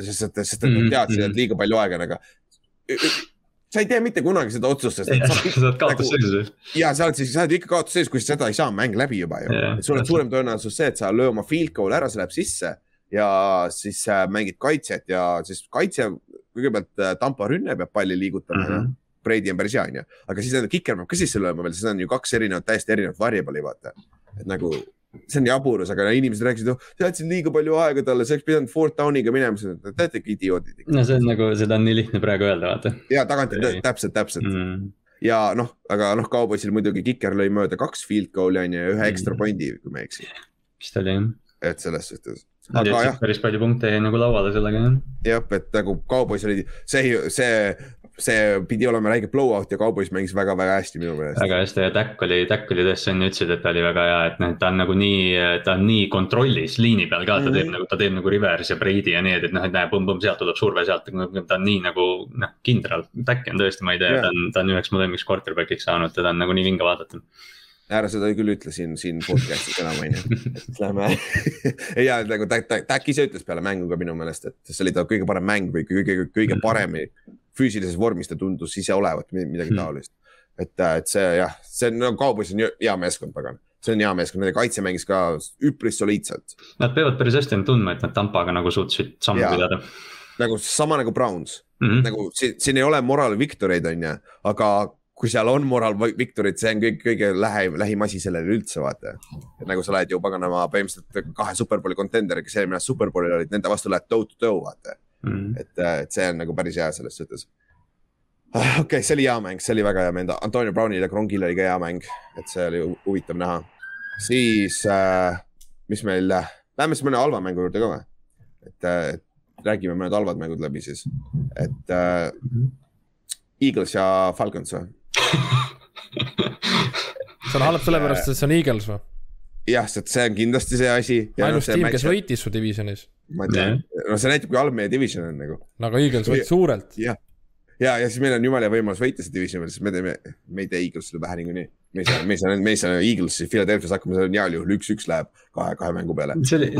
S1: sest sest et nad mhm, teadsid, et mhm. liiga palju aega nagu sa ei tee mitte kunagi seda otsust, sest.
S3: sa oled kaotusseisus
S1: nagu,. ja sa oled siis, sa oled ikka kaotusseisus, kui seda ei saa, mäng läbi juba ju. sul on suurem tõenäosus see, et sa löö oma field goal ära, see läheb sisse ja siis äh, mängid kaitset ja siis kaitse, kõigepealt äh, Tampa rünne peab palli liigutama mm. -hmm. Brady on päris hea, onju, aga siis kiker peab ka sisse lööma veel, siis on ju kaks erinevat, täiesti erinevat variable'i, vaata. et nagu see on jaburus, aga inimesed rääkisid, oh, sa jätsid liiga palju aega talle, sa oleks pidanud fourth down'iga minema, siis te olete ikka idioodid.
S3: no see on nagu, seda on nii lihtne praegu öelda, vaata.
S1: ja tagantjärgi täpselt, täpselt mm. ja noh, aga noh, Cowboysil muidugi kiker lõi mööda kaks field goal'i on ju ja ühe ekstra mm. pointi, kui ma ei eksi.
S3: vist oli jah.
S1: et selles suhtes.
S3: aga jah. päris palju punkte jäi nagu lauale sellega jah.
S1: jah, et nagu Cowboys oli, see, see see pidi olema räige blowout ja Cowboys mängis väga-väga hästi minu meelest.
S3: väga hästi ja Tack oli, Tack oli tõesti, sa enne ütlesid, et ta oli väga hea, et noh, ta on nagu nii, ta on nii kontrollis liini peal ka, ta mm -hmm. teeb mhm. nagu, ta teeb nagu reverse ja Brady ja need, et noh, et näe, põmm-põmm, sealt tuleb surve, sealt, ta on nii nagu noh, kindral. Tack on tõesti, ma ei tea yeah., ta on, ta on üheks mu lemmiks quarterback'iks saanud, teda on nagu nii vinge vaadata
S1: ära seda küll ütle siin, siin podcast'is enam on ju, et lähme ja nagu Tack ise ütles peale mängu ka minu meelest, et see oli ta kõige parem mäng või kõige, kõige paremini füüsilises vormis ta tundus ise olevat midagi hmm. taolist. et, äh, et see jah, see on no,, Cowboys on hea meeskond, pagan see on hea meeskond, nende kaitse mängis ka üpris soliidselt.
S3: Nad peavad päris hästi end tundma, et nad Tampaga nagu suutsid sammu pidada.
S1: nagu sama nagu Browns mm, -hmm. nagu siin, siin ei ole moral victory'd on ju, aga kui seal on moral victory'd, see on kõik, kõige lähem, lähim asi sellele üldse vaata. et nagu sa oled ju paganama põhimõtteliselt kahe superbowli contender, kes eelmine aasta superbowlil olid, nende vastu lähed toe to toe vaata mm.. et, äh, et see on nagu päris hea selles suhtes. Ah, okei okay,, see oli hea mäng, see oli väga hea mäng, Antonio Brownil ja Kronkil oli ka hea mäng, et see oli huvitav näha. siis äh,, mis meil, läheme siis mõne halva mängu juurde ka või? et äh, räägime mõned halvad mängud läbi siis, et äh, Eagles ja Falcons või
S2: see on halb sellepärast, et see on Eagles või?
S1: Jah, see on kindlasti see asi.
S2: ainus tiim, kes võitis su divisionis.
S1: ma tean, no see näitab, kui halb meie division on nagu.
S2: no aga Eagles võitis suurelt.
S1: jah, ja, ja siis meil on jumala võimalus võita see division sest me teeme, me ei tee Eaglesile pähe niikuinii. me ei saa, me ei saa, me ei saa Eaglesi Philadelphia's hakkama, see on heal juhul üks-üks läheb kahe, kahe mängu peale.
S3: see oli,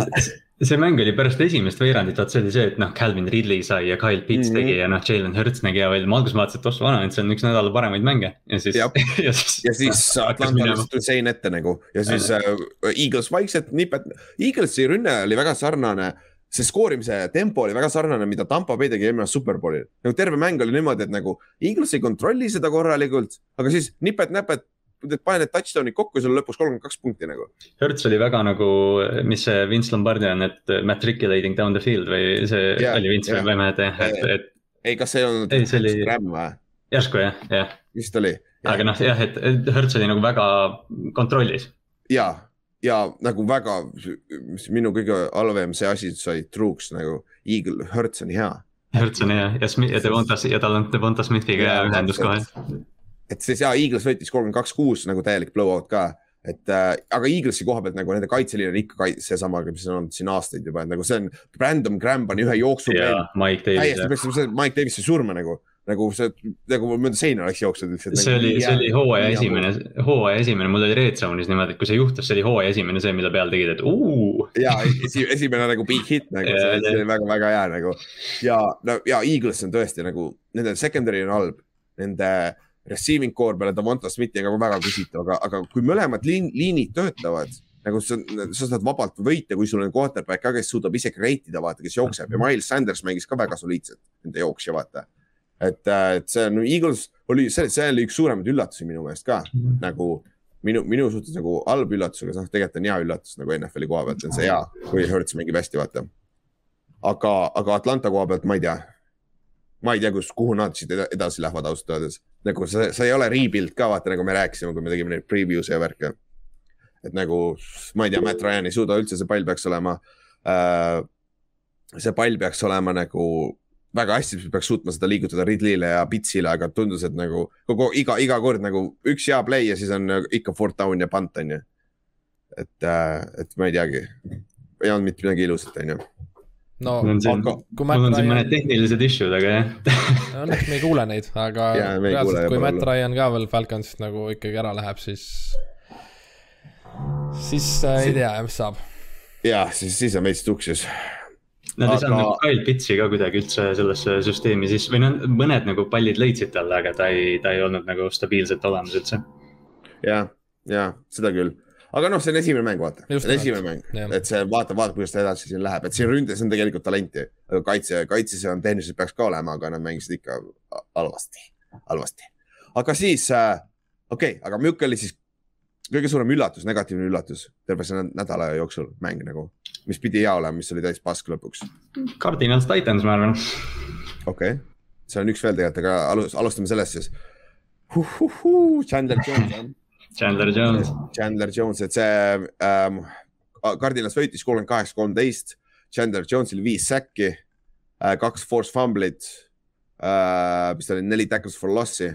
S3: see mäng oli pärast esimest veerandit, vaat see oli see, et noh, Calvin Ridley sai ja Kyle Pitts mm -hmm. tegi ja noh, Jalen Hurts nägi hea välja, ma alguses vaatasin, et ossa vana, et see on üks nädala paremaid mänge ja siis.
S1: ja siis, ja siis Atlanta lihtsalt tuli sein ette nagu ja siis äh, Eagles vaikselt nipet, Eaglesi rünne oli väga sarnane see skoorimise tempo oli väga sarnane, mida Tampa Bay tegi eelmine superbowlil. nagu terve mäng oli niimoodi, et nagu Eagles ei kontrolli seda korralikult, aga siis nipet-näpet pane need touchdown'id kokku ja sul lõpuks kolmkümmend kaks punkti nagu.
S3: Hertz oli väga nagu, mis see Vince Lombardi on, et matriculating down the field või see yeah, oli Vince yeah. või ma ei mäleta jah, et, et.
S1: ei, kas see ei olnud
S3: ei, see oli...
S1: Ram või?
S3: järsku jah, jah.
S1: vist oli.
S3: aga noh, jah, et Hertz oli nagu väga kontrollis.
S1: ja, ja nagu väga, minu kõige halvem see asi sai truuks nagu Eagle, Hertz on hea.
S3: Hertz on hea ja Smith ja Devonta ja tal on Devonta Smithiga ja, ühendus kohe
S1: et siis jaa, Eagles võitis kolmkümmend kaks, kuus nagu täielik blowout ka. et äh, aga Eaglesi koha pealt nagu nende kaitseliin on ikka kaitse, seesama, mis on olnud siin aastaid juba, et nagu see on, Brandon Graham pani ühe jooksu.
S3: Mike Davis.
S1: täiesti, Mike Davisi surma nagu nagu see, nagu mööda seina oleks jooksnud
S3: lihtsalt. see nagu, oli, see oli hooaja esimene, hooaja esimene, mul oli red zone'is niimoodi, et kui see juhtus, see oli hooaja esimene, see, mille peal tegid, et uu.
S1: ja esi, esimene nagu big hit nagu, see oli väga-väga hea nagu ja no ja Eagles on tõesti nagu, nende secondary on halb, nende receiving core peale Davonta Smithi on väga küsitav, aga, aga kui mõlemad liin, liinid töötavad nagu sa, sa saad vabalt võita, kui sul on quarterback ka, kes suudab ise create ida, vaata, kes jookseb ja Miles Sanders mängis ka väga soliidselt, nende jooksja, vaata. Et, äh, et see on no,, Eagles oli, see, see oli üks suuremaid üllatusi minu meelest ka mm, -hmm. nagu minu, minu suhtes nagu halb üllatus, aga noh, tegelikult on hea üllatus nagu NFL-i koha pealt on see hea, kui Hertz mängib hästi, vaata. aga, aga Atlanta koha pealt ma ei tea, ma ei tea, kus, kuhu nad siit edasi lähevad ausalt öeldes. nagu see, see ei ole rebuild ka vaata, nagu me rääkisime, kui me tegime neid preview'e ja värke. et nagu ma ei tea, Matt Ryan ei suuda üldse, see pall peaks olema äh,. see pall peaks olema nagu väga hästi, peaks suutma seda liigutada Ridley'le ja Pitsile, aga tundus, et nagu kogu iga, iga kord nagu üks hea play ja siis on ikka fourth down ja punt on ju. et äh,, et ma ei teagi, ei olnud mitte midagi ilusat, on ju
S2: no siin,
S3: kui Matt mul on siin mõned tehnilised issue'd, aga jah
S2: õnneks me ei kuule neid, aga ja, reaalselt, kui Matt Ryan ka veel Falconsist nagu ikkagi ära läheb, siis, siis äh, ei tea, mis saab.
S1: jah, siis, siis on veits tuksis.
S3: Nad aga... ei saanud nagu Kyle Pitsi ka kuidagi üldse sellesse süsteemi sisse või noh, mõned nagu pallid leidsid talle, aga ta ei, ta ei olnud nagu stabiilselt olemas üldse.
S1: ja, ja seda küll. Aga noh, see on esimene mäng, vaata, esimene mäng, et see vaata, vaata, kuidas ta edasi siin läheb, et siin ründes on tegelikult talenti. kaitse, kaitses on tehniliselt peaks ka olema, aga nad mängisid ikka halvasti, halvasti. aga siis äh,, okei okay,, aga milline oli siis kõige suurem üllatus, negatiivne üllatus terve selle nädala jooksul mäng nagu, mis pidi hea olema, mis oli täis pask lõpuks?
S3: Cardinals Titans, ma arvan.
S1: okei okay., seal on üks veel tegelikult, aga alus, alustame sellest siis. Chandler Jones, jah.
S3: Chandler Jones.
S1: Chandler Jones, et see ähm, Cardinals võitis kolmkümmend kaheksa, kolmteist. Chandler Jonesil viis säkki äh,, kaks force fumblit äh,, mis oli, neli tackles for loss'i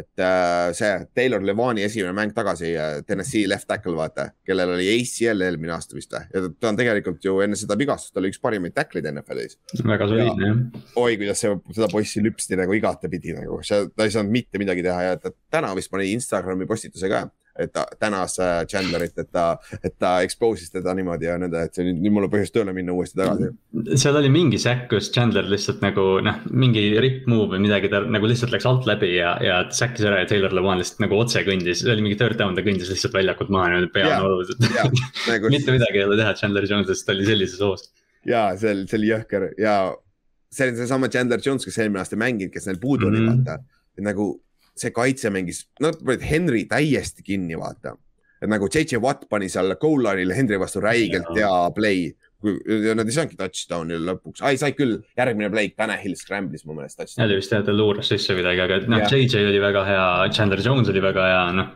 S1: et äh, see Taylor Levani esimene mäng tagasi äh,, Tennessee left tackle, vaata, kellel oli ACL eelmine aasta vist või? ja ta on tegelikult ju enne seda vigastust, oli üks parimaid tackle'id NFL-is.
S3: väga soliidne jah.
S1: oi, kuidas see, seda poissi lüpsti nagu igatepidi nagu, ta ei saanud mitte midagi teha ja ta täna vist pani Instagrami postituse ka et ta tänas äh, Chandlerit, et ta, et ta expose'is teda niimoodi ja nõnda, et see oli, nüüd mul on põhjust tööle minna uuesti tagasi.
S3: seal oli mingi säkk, kus Chandler lihtsalt nagu noh, mingi rip move või midagi, ta nagu lihtsalt läks alt läbi ja, ja säkkis ära ja Taylor Levan lihtsalt nagu otse kõndis, see oli mingi third down, ta kõndis lihtsalt väljakult maha niimoodi pea noolus, et nagu... mitte midagi ei ole teha Chandler Jones'ist, oli sellises hoos.
S1: ja see oli, see oli jõhker ja see on seesama Chandler Jones, kes eelmine aasta ei mänginud, kes neil puudu oli mm -hmm. vaata, et nagu see kaitse mängis, nad panid Henry täiesti kinni, vaata. et nagu JJ Watt pani seal goal line'il Henry vastu räigelt hea play nad ei saanudki touchdown'i lõpuks, ai said küll, järgmine play, Tanahil scramble'is mu meelest.
S3: oli vist jah, ta luuras sisse midagi, aga noh, JJ oli väga hea, Chandler Jones oli väga hea, noh.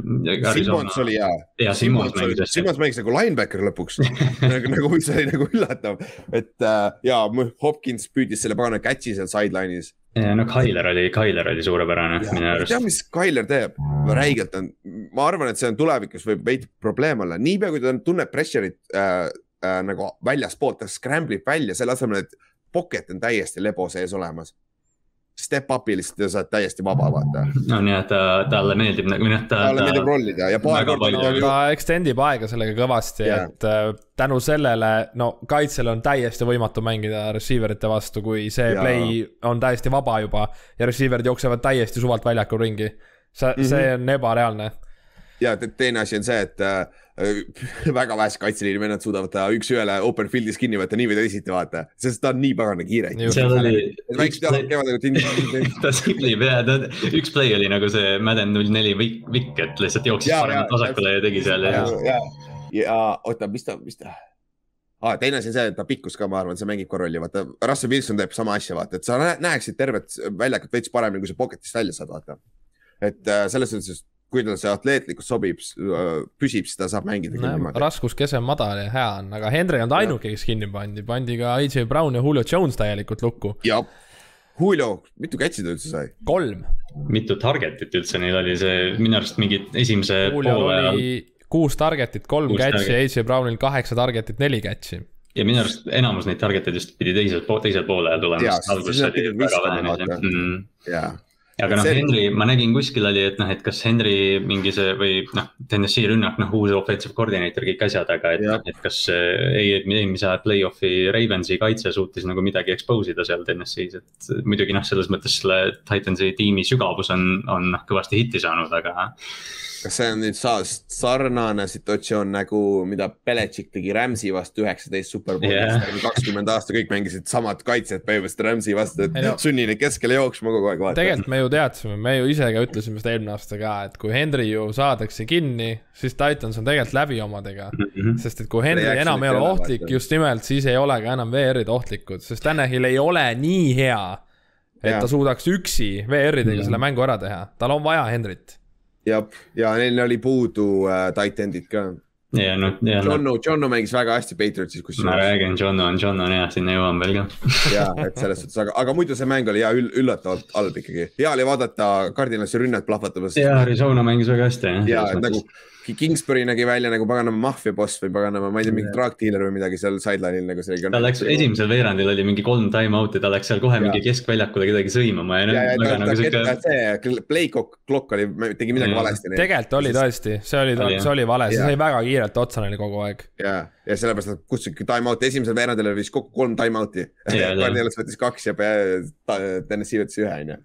S1: Simmons oli hea.
S3: ja Simmons mängis hästi.
S1: Simmons mängis nagu linebacker lõpuks nagu, nagu see oli nagu üllatav, et äh, ja Hopkins püüdis selle pagana catch'i seal sideline'is.
S3: No Tyler oli, Tyler oli suurepärane minu
S1: arust. tead, mis Tyler teeb, räigelt on, ma arvan, et see on tulevikus võib veidi probleem olla, niipea kui ta tunneb pressure'it äh, äh, nagu väljaspoolt, ta scramble ib välja selle asemel, et pocket on täiesti lebo sees olemas. Step up'i lihtsalt ja sa oled täiesti vaba, vaata.
S3: no nii, et ta, talle meeldib nagu noh, ta.
S1: talle meeldib rollida ja paar
S2: korda. Ta extend ib aega sellega kõvasti yeah., et äh, tänu sellele, no kaitsel on täiesti võimatu mängida receiver ite vastu, kui see ja. play on täiesti vaba juba ja receiver'id jooksevad täiesti suvalt väljakul ringi. see mm, -hmm. see on ebareaalne.
S1: Ja teine asi on see, et äh, Äh, väga vähesed kaitseliini vennad suudavad ta üks-ühele open field'is kinni võtta nii või teisiti, vaata, sest ta on nii pagana kiire.
S3: ta skiplib ja ta, üks play oli nagu see Madden null neli vikk, et lihtsalt jooksis paremalt vasakule ja tegi seal
S1: ja. ja, ja oota, mis ta, mis ta ah,. teine asi on see, et ta pikkus ka, ma arvan, see mängib ka rolli, vaata, Russell Wilson teeb sama asja, vaata, et sa näeksid tervet väljakut veits paremini, kui sa pocket'ist välja saad, vaata. et äh, selles suhtes kui tal see atleetlikkus sobib, püsib, siis ta saab mängida küll
S2: niimoodi. raskuskese on madal ja hea on, aga Henry on ainuke, kes kinni pandi, pandi ka AJ Brown ja Julio Jones täielikult lukku.
S1: jah, Julio, mitu catch'i ta üldse sai?
S2: kolm.
S3: mitu target'it üldse neil oli see, minu arust mingi esimese Julio poole ajal.
S2: kuus target'it, kolm catch'i, AJ Brownil kaheksa target'it, neli catch'i
S3: ja minu arust enamus neid target'id just pidi teisel, teisel poolel tulema, alguses oli väga vähe neid.
S1: Mm. jaa
S3: aga noh, Henry, ma nägin kuskil oli, et noh, et kas Henry mingi see või noh, Tennessee rünnak, noh, uus offensive coordinator, kõik asjad, aga et, et kas äh, ei, eelmise aja play-off'i Ravensi kaitse suutis nagu midagi expose ida seal Tennessee's, et muidugi noh, selles mõttes selle Titansi tiimi sügavus on, on noh, kõvasti hitti saanud, aga
S1: kas see on nüüd sarnane situatsioon nagu, mida Belichik tegi Rams'i vastu üheksateist superbowlis yeah., kakskümmend aasta kõik mängisid samad kaitsjad põhimõtteliselt Rams'i vastu, et no, sunni neid keskele jooksma kogu aeg.
S2: tegelikult me ju teadsime, me ju ise ka ütlesime seda eelmine aasta ka, et kui Henry ju saadakse kinni, siis Titans on tegelikult läbi omadega mm. -hmm. sest et kui Henry enam ei ole ohtlik, just nimelt, siis ei ole ka enam VR-id ohtlikud, sest Tanahil ei ole nii hea, et ja. ta suudaks üksi VR-idega mm -hmm. selle mängu ära teha, tal on vaja Henryt
S1: jah, ja neil oli puudu äh, tight end'id ka.
S3: ja noh, ja
S1: noh. Johnu, Johnu mängis väga hästi Patriotsis, kusjuures.
S3: ma räägin, Johnu on, Johnu on jah, sinna jõuan veel ka.
S1: ja, et selles suhtes, aga, aga muidu see mäng oli ja üll, üllatavalt halb ikkagi. hea oli vaadata Cardinalsi rünnet plahvatamas.
S3: ja, Arizona mängis väga hästi.
S1: ja, et nagu Kingsbury nägi välja nagu paganama maffia boss või paganama, ma ei tea, mingi drug dealer või midagi seal sideline'il nagu see.
S3: ta läks esimesel veerandil oli mingi kolm time out'i, ta läks seal kohe ja. mingi keskväljakule kedagi sõimama ja,
S1: ja, ja ta, nagu siuke. see play clock oli, tegi midagi valesti.
S2: tegelikult oli tõesti, see oli, see oli vale, see sai väga kiirelt otsa neile kogu aeg.
S1: jaa ja sellepärast nad kutsusidki time-out'i, esimesel veerandil oli vist kokku kolm time-out'i. Cardinals võttis kaks ja Tennessee võttis ühe, on ju.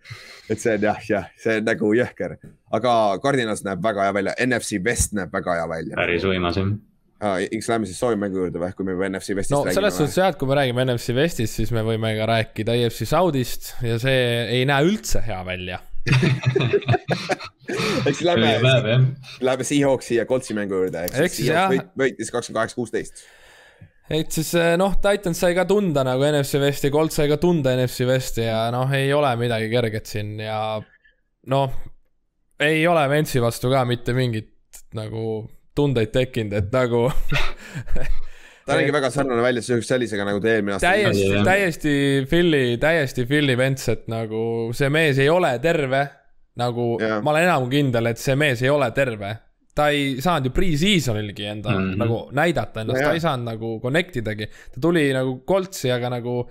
S1: et see on jah, jah, see on nagu jõhker, aga Cardinals näeb väga hea välja, NFC West näeb väga hea välja.
S3: päris uimas jah
S1: ah,. X läheme siis soovimängu juurde või, kui me juba NFC Westist
S2: no, räägime? selles suhtes jah, et kui me räägime NFC Westist, siis me võime ka rääkida EFC South'ist ja see ei näe üldse hea välja
S1: eks lähme, lähme Seahawksi ja Coltsi mängu juurde, ehk siis Seahawks võitis kakskümmend kaheksa, kuusteist
S2: et siis eh, noh, Titans sai ka tunda nagu NFC Westi, Colt sai ka tunda NFC Westi ja noh, ei ole midagi kerget siin ja noh, ei ole Ventsi vastu ka mitte mingit nagu tundeid tekkinud, et nagu
S1: ta nägi väga sarnane välja sellisega nagu ta eelmine aasta.
S2: täiesti, täiesti Philly, täiesti Philly vents, et nagu see mees ei ole terve. nagu yeah. ma olen enam kindel, et see mees ei ole terve. ta ei saanud ju pre-seasonilgi enda mm -hmm. nagu näidata ennast no,, ta ei saanud nagu connect idagi. ta tuli nagu koltsi, aga nagu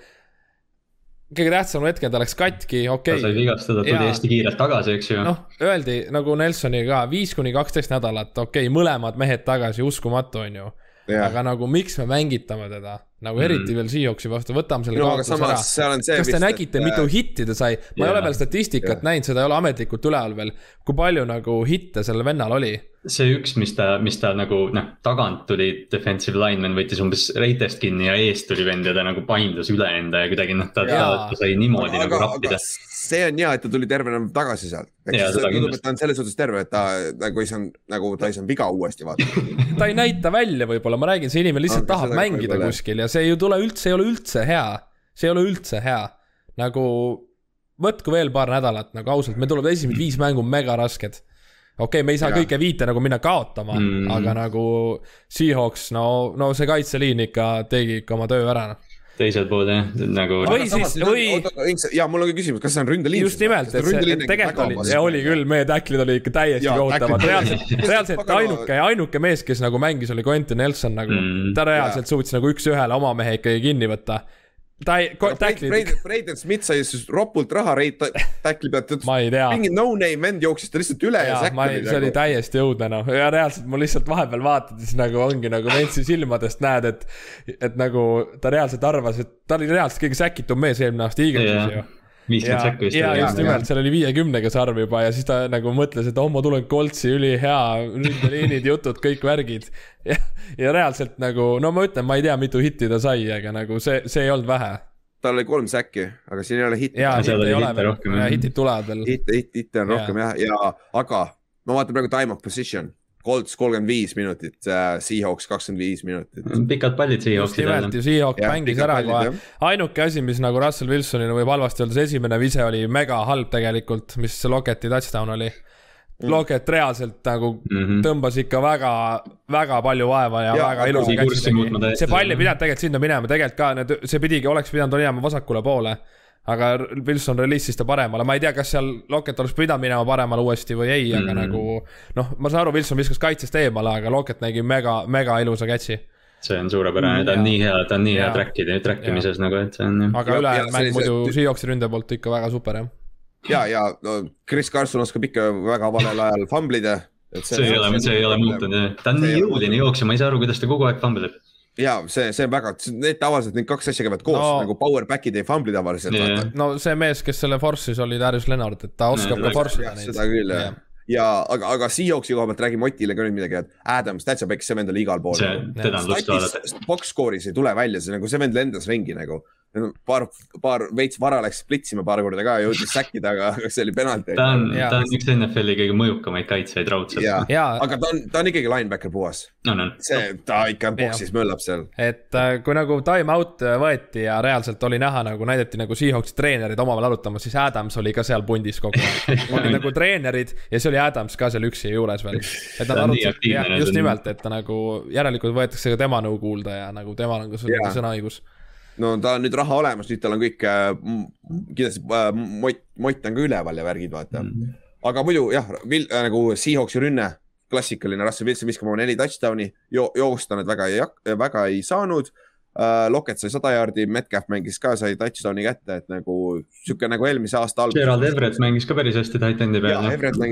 S2: kõige tähtsamal hetkel ta läks katki, okei okay..
S3: ta sai vigastada, tuli ja, hästi kiirelt tagasi, eks ju.
S2: noh, öeldi nagu Nelsoni ka, viis kuni kaksteist nädalat, okei okay,, mõlemad mehed tagasi, uskumatu, on ju aga nagu miks me mängitame teda, nagu eriti mm. veel Seahawksi vastu, võtame selle no, kaotuse ära. kas te nägite, mitu hitti ta sai? ma yeah. ei ole veel statistikat yeah. näinud, seda ei ole ametlikult üleval veel. kui palju nagu hitte sellel vennal oli?
S3: See üks, mis ta, mis ta nagu noh, tagant tuli defensive lineman võttis umbes reitest kinni ja eest tuli vend ja ta nagu paindus üle enda ja kuidagi noh, ta, ta, ta sai niimoodi aga, nagu rappida
S1: see on hea, et ta tuli tervena tagasi sealt. tundub, et ta on selles suhtes terve, et ta nagu ei saanud, nagu ta ei saanud viga uuesti vaadata
S2: ta ei näita välja võib-olla, ma räägin, see inimene lihtsalt no, tahab mängida võibolla. kuskil ja see ei tule üldse, ei ole üldse hea. see ei ole üldse hea. nagu võtku veel paar nädalat, nagu ausalt, meil tuleb esimesed viis mängu mega rasked okei okay,, me ei saa ja. kõike viite nagu minna kaotama mm., aga nagu Seahawks, no, no see kaitseliin ikka tegi ikka oma töö ära noh
S3: teiselt poolt jah, nagu.
S2: või siis, või.
S1: ja mul on ka küsimus, kas see on ründeliin?
S2: just nimelt, et see, tegelikult oli, ja oli küll, meie tacklid olid ikka täiesti kohutavad, reaalselt, reaalselt ainuke, ainuke mees, kes nagu mängis, oli Quentin Nelson nagu mm., ta reaalselt suutis nagu üks-ühele oma mehe ikkagi kinni võtta ta ei,
S1: tackle'id. Braden Smith sai siis ropult raha reit tackle'i pealt.
S2: tea.
S1: mingi no-name vend jooksis ta lihtsalt üle ja, ja säkk
S2: oli. see nagu... oli täiesti õudne noh, ja reaalselt ma lihtsalt vahepeal vaatades nagu ongi nagu Ventsi silmadest näed, et, et nagu ta reaalselt arvas, et ta oli reaalselt kõige säkitum mees eelmine aasta Eaglesis ju
S3: viiskümmend sekki vist.
S2: ja just nimelt, seal oli viiekümnega sarv juba ja siis ta nagu mõtles, et oh, ma tulen koltsi, ülihea, ründeliinid, jutud, kõik värgid. ja, ja reaalselt nagu, no ma ütlen, ma ei tea, mitu hitti ta sai, aga nagu see, see ei olnud vähe
S1: tal oli kolm säkki, aga siin ei ole hitte.
S2: jaa, hitte ei ole veel, hitid tulevad veel.
S1: hitte, hitte, hitte on rohkem jah, ja aga ma vaatan praegu time of position Colts kolmkümmend viis minutit äh,, Seahawks kakskümmend viis minutit.
S3: pikad pallid
S2: ju Seahawk mängis ära kohe. ainuke asi, mis nagu Russell Wilsonile võib halvasti öelda, see esimene vise oli mega halb tegelikult, mis Locketi touchdown oli mm.. Locket reaalselt nagu mm -hmm. tõmbas ikka väga, väga palju vaeva ja, ja väga ilusa kätsi tegi. see pall ei pidanud tegelikult sinna minema, tegelikult ka need, see pidigi, oleks pidanud minema vasakule poole aga Wilson reliisis ta paremale, ma ei tea, kas seal Locket oleks pidanud minema paremale uuesti või ei mm, -hmm. aga nagu noh, ma saan aru, Wilson viskas kaitsest eemale, aga Locket nägi mega, mega ilusa catch'i
S3: see on suurepärane, ta on nii hea, ta on nii hea track'ide, track imises nagu, et see on.
S2: aga ülejäänud mäng muidu Seahawksi ründe poolt ikka väga super jah.
S1: ja, ja no Chris Carson oskab ikka väga valel ajal famblida.
S3: see ei ole, see ei ole muutunud jah, ta on nii jõuline jooksja, ma ei saa aru, kuidas ta kogu aeg fambleb
S1: ja see, see on väga, need tavaliselt need kaks asja käivad koos no, nagu power back'id ei fumbli tavaliselt
S2: yeah.. no see mees, kes selle force'is oli Darius Leonard, et ta oskab yeah, ka force ida neid.
S1: seda küll jah yeah. ja aga, aga Seahawksi koha pealt räägime Otile ka nüüd midagi, et Adams, täitsa pekk, see vend oli igal pool.
S3: teda on lust vaadata.
S1: Box score'is ei tule välja, see nagu see vend lendas ringi nagu paar, paar veits vara läks splitsima paar korda ka, jõudis säkkida, aga see oli penalti.
S3: ta on, ta on üks NFL-i kõige mõjukamaid kaitsjaid raudselt.
S1: aga ta on, ta on ikkagi linebacker puhas
S3: no,. No.
S1: see, ta ikka boksis möllab seal.
S2: et äh, kui nagu time out võeti ja reaalselt oli näha nagu näidati nagu Seahawksi treenerid omavahel arutamas, siis Adams oli ka seal pundis kogu aeg. oli nagu treenerid ja siis oli Adams ka seal üksi juures veel. et nad arutasid, just nimelt, et ta nagu järelikult võetakse ka tema nõu kuulda ja nagu temal on ka sõnaõigus
S1: no ta on nüüd raha olemas, nüüd tal on kõik äh,, kindlasti äh, Mott, Mott on ka üleval ja värgid, vaata mm. -hmm. aga muidu jah, äh, nagu Seahawksi rünne, klassikaline, Russell Wilson viskab oma neli touchdown'i jo, joosta nad väga ei, väga ei saanud uh,. Locket sai sada jaardi, Metcalf mängis ka, sai touchdown'i kätte, et nagu sihuke nagu eelmise aasta
S3: alguses. Gerald Everett mängis ka päris hästi titan'i peal.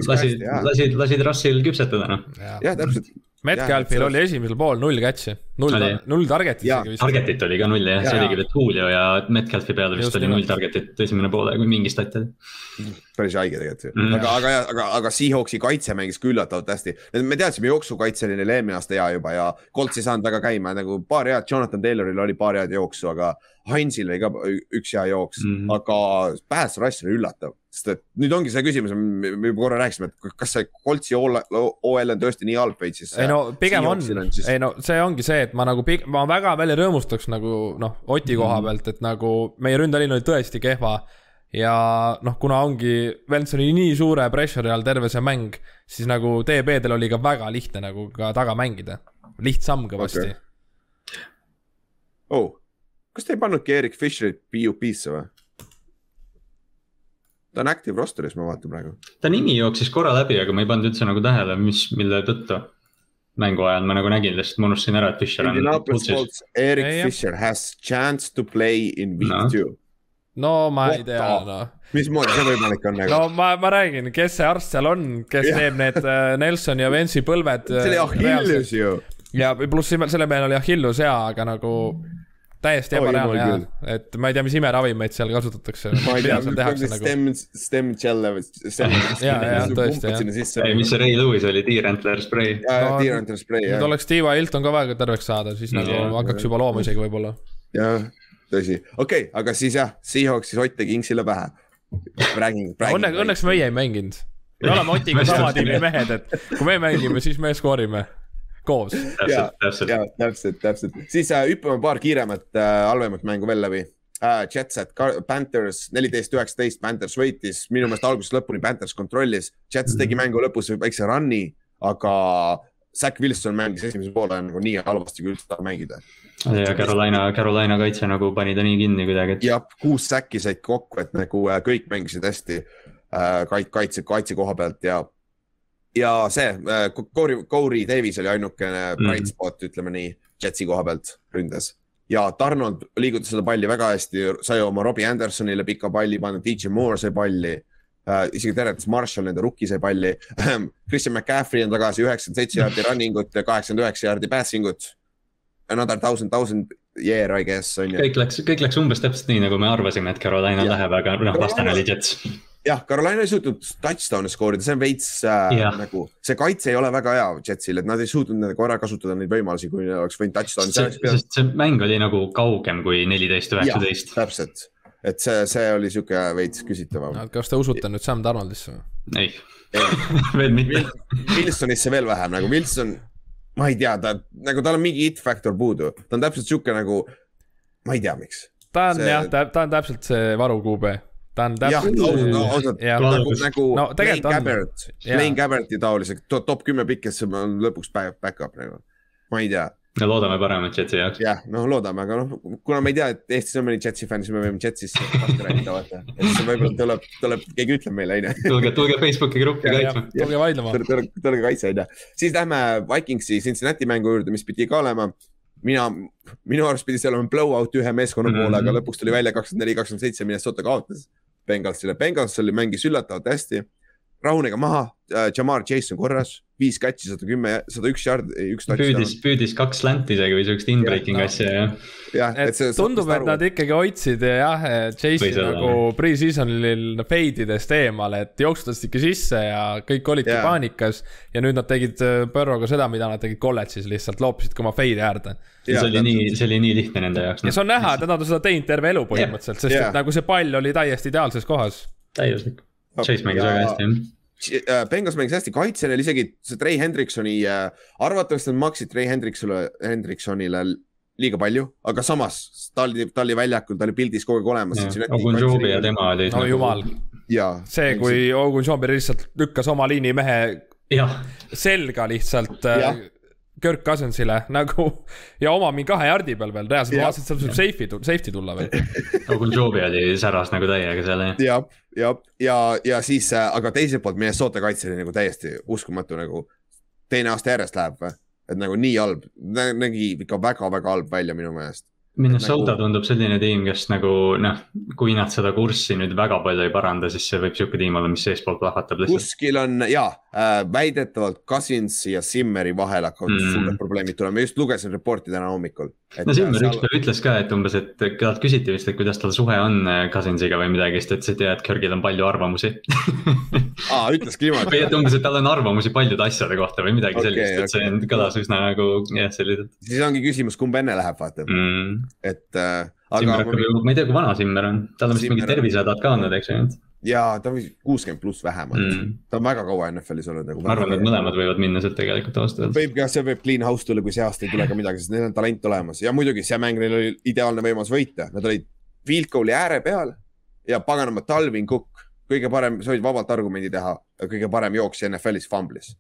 S3: lasid, lasid, lasid Russell küpsetada, noh.
S1: jah, täpselt.
S2: Metcalfil oli esimesel pool null catch'i null, null target'it isegi
S3: vist. Target'it oli ka null jah ja,, see oligi veel Julio ja Metcalfi peale vist Just oli null target'it esimene poole, kui mingi stat oli.
S1: päris haige tegelikult ju mm, -hmm. aga, aga, aga, aga Seahawksi kaitse mängis ka üllatavalt hästi. me teadsime jooksukaitse oli neil eelmine aasta hea juba ja Colts ei saanud väga käima nagu paar head, Jonathan Tayloril oli paar head jooksu, aga Heinzil oli ka üks hea jooks mm, -hmm. aga pass rush oli üllatav sest et nüüd ongi see küsimus, me juba korra rääkisime, et kas see Coltsi OL on tõesti nii halb, vaid siis.
S2: ei no pigem on, siis... ei no see ongi see, et ma nagu, ma väga välja rõõmustaks nagu noh, Oti koha pealt, et nagu meie ründeliin oli tõesti kehva. ja noh, kuna ongi, Vents oli nii suure pressure'i all terve see mäng, siis nagu DB-del oli ka väga lihtne nagu ka taga mängida, lihtsam kõvasti okay..
S1: oh, kas te ei pannudki Erik Fischerit PUP-sse või? ta on active roster'is, ma vaatan praegu.
S3: ta nimi jooksis korra läbi, aga ma ei pannud üldse nagu tähele, mis, mille tõttu. Mängu ajal ma nagu nägin, lihtsalt ma unustasin ära, et Fischer on.
S1: Erik Fischer has chance to play in week no. two.
S2: no ma What ei tea, noh.
S1: mismoodi see võimalik on nagu?
S2: no ma, ma räägin, kes see arst seal on, kes teeb need uh, Nelson ja Vance'i põlved.
S1: see oli Achilles ju.
S2: ja pluss selle peale oli Achilles jaa, aga nagu täiesti ebareaalne jah, et ma ei tea, mis imeravimeid seal kasutatakse.
S1: ma ei tea, stem, stem gel või.
S2: ja, ja tõesti jah.
S3: ei, mis see Ray Lewis oli, tiirantler spray.
S1: tiirantler spray jah.
S2: nüüd oleks Tiiva Hilton ka vaja terveks saada, siis nagu hakkaks juba looma isegi võib-olla.
S1: jah, tõsi, okei okay,, aga siis jah, Seahawksis Ott tegi Inksile pähe. räägin,
S2: räägin. Õnneks, õnneks meie ei mänginud. me oleme Otiga sama tiimi mehed, et kui me mängime, siis me skoorime koos.
S1: ja, ja täpselt, täpselt, siis äh, hüppame paar kiiremat äh,, halvemat mängu veel läbi äh,. Jets at Panthers neliteist, üheksateist, Panthers võitis, minu meelest algusest lõpuni Panthers kontrollis. Jets tegi mängu lõpus väikse run'i, aga Zack Wilson mängis esimese poole nagu nii halvasti, kui üldse tahab mängida.
S3: ja Carolina, Carolina kaitse nagu pani ta nii kinni kuidagi.
S1: jah, kuus säkki said kokku, et nagu äh, kõik mängisid hästi äh, kaitse, kaitse koha pealt ja ja see äh, Corey, Corey Davis oli ainukene mm -hmm. bright spot, ütleme nii, Jetsi koha pealt ründes. ja Donald liigutas seda palli väga hästi, sai oma Robbie Andersonile pika palli panna, DJ Moore sai palli äh,. isegi Terence Marshall, nende rookie sai palli Christian McCaffrey on tagasi, üheksakümmend seitse jaardi running ut ja kaheksakümmend üheksa jaardi passing ut. Another thousand, thousand year I guess on ju.
S3: kõik läks, kõik läks umbes täpselt nii, nagu me arvasime, et Carolina ja. läheb, aga noh, vastane oli Jets
S1: jah, Carolina ei suutnud touchdown'e skoorida, see on veits äh, nagu, see kaitse ei ole väga hea Jetsil, et nad ei suutnud nagu ära kasutada neid võimalusi, kui oleks võinud touchdown'i.
S3: sest see mäng oli nagu kaugem kui neliteist, üheksateist.
S1: täpselt, et see, see oli sihuke veits küsitavam
S2: no,. kas te usute nüüd Sam Donaldisse või?
S3: ei, veel mitte
S1: Wilsonisse veel vähem nagu Wilson, ma ei tea, ta nagu tal on mingi it factor puudu, ta on täpselt sihuke nagu, ma ei tea, miks.
S2: ta on see... jah, ta, ta on täpselt see varukuube ta on täpselt.
S1: ausalt, nagu, nagu no, Blaine Gabbert, Blaine Gabberti taolised top kümme pikkesse on lõpuks back-up nagu, ma ei tea
S3: no loodame paremat Jetsi jaoks.
S1: jah, no loodame, aga noh, kuna ma ei tea, et Eestis on mõni Jetsi fänn, siis me võime Jetsist rääkida, vaata. et siis võib-olla tuleb, tuleb, keegi ütleb meile, onju.
S3: tulge, tulge Facebooki gruppi kaitsma.
S2: tulge vaidlema.
S1: tulge, tulge kaitse, onju. siis lähme Vikingsi Cincinnati mängu juurde, mis pidi ka olema mina, minu arust pidi see olema blowout ühe meeskonna poole mm, -hmm. aga lõpuks tuli välja kakskümmend neli, kakskümmend seitse, Minnesota kaotas. Bengalsile. Bengals oli, mängis üllatavalt hästi, rahunega maha äh,, Jamar Chase on korras, viis catch'i, sada kümme, sada üks yard, üks.
S3: püüdis, püüdis kaks slanti isegi või siukest in-breaking ja, asja jah.
S2: jah, et tundub, et nad ikkagi hoidsid jah, Chase'i nagu pre-season'il fade idest eemale, et jooksutasid ikka sisse ja kõik olidki yeah. paanikas. ja nüüd nad tegid äh, Burrow'ga seda, mida nad tegid kolledžis lihtsalt, loopisid ka oma fade'i äärde.
S3: see oli nii, see oli nii lihtne nende jaoks.
S2: ja see on näha, et nad on seda teinud terve elu põhimõtteliselt yeah., sest yeah. et nagu see pall oli täiesti ideaalses kohas.
S3: täiuslik, Chase mängis väga hästi jah
S1: Äh, Bengals mängis hästi, kaitsel oli isegi see Trey Hendriksoni äh,, arvatavasti nad maksid Trey Hendriksule, Hendriksonile liiga palju, aga samas ta oli, ta oli väljakul, ta oli pildis kogu aeg olemas.
S3: Ogunjobi ja tema olid.
S2: no nagu... jumal. see, kui Ogunjobi lihtsalt lükkas oma liinimehe selga lihtsalt äh, Kirk Cousinsile nagu ja oma mingi kahe jardi peal veel, reaalselt ma vaatasin, et seal võib safety, safety tulla veel.
S3: Ogunjobi oli säras nagu täiega seal
S1: jah. ja, ja, ja, ja siis, äh, aga teiselt poolt Minnesota kaitse oli nagu täiesti uskumatu nagu teine aasta järjest läheb või, et nagu nii halb, nägi ikka väga-väga halb välja minu meelest.
S3: Minnesota nagu... tundub selline tiim, kes nagu noh, kui nad seda kurssi nüüd väga palju ei paranda, siis see võib sihuke tiim olla, mis seestpoolt plahvatab
S1: lihtsalt. kuskil on ja äh, väidetavalt Cousins ja Simmeri vahel hakkavad mm. suured probleemid tulema, just lugesin reporti täna hommikul.
S3: no Simmer seal... ükspäev ütles ka, et umbes, et talt küsiti vist, et kuidas tal suhe on äh, Cousinsiga või midagi, siis ta ütles, et ja, et Kirgil on palju arvamusi
S1: aa, ütleski niimoodi
S3: või et umbes, et tal on arvamusi paljude asjade kohta või midagi okay, sellist, et okay. see kõlas üsna nagu jah, selliselt.
S1: siis ongi küsimus, kumb enne läheb, vaata mm et äh,.
S3: Simmer hakkab ju, ma ei tea, kui vana Simmer on, tal on vist mingid tervisehädad ka olnud, eks ju
S1: ja ta on kuuskümmend pluss vähemalt mm., ta on väga kaua NFL-is olnud nagu.
S3: ma arvan, et mõlemad võivad minna sealt tegelikult ausalt öeldes.
S1: võib ka, see võib clean house tulla, kui see aasta ei tule ka midagi, sest neil on talent olemas ja muidugi see mäng neil oli ideaalne võimalus võita, nad olid field goal'i ääre peal ja paganama Talvin Cook, kõige parem, sa võid vabalt argumendi teha, kõige parem jooksja NFL-is fumblis.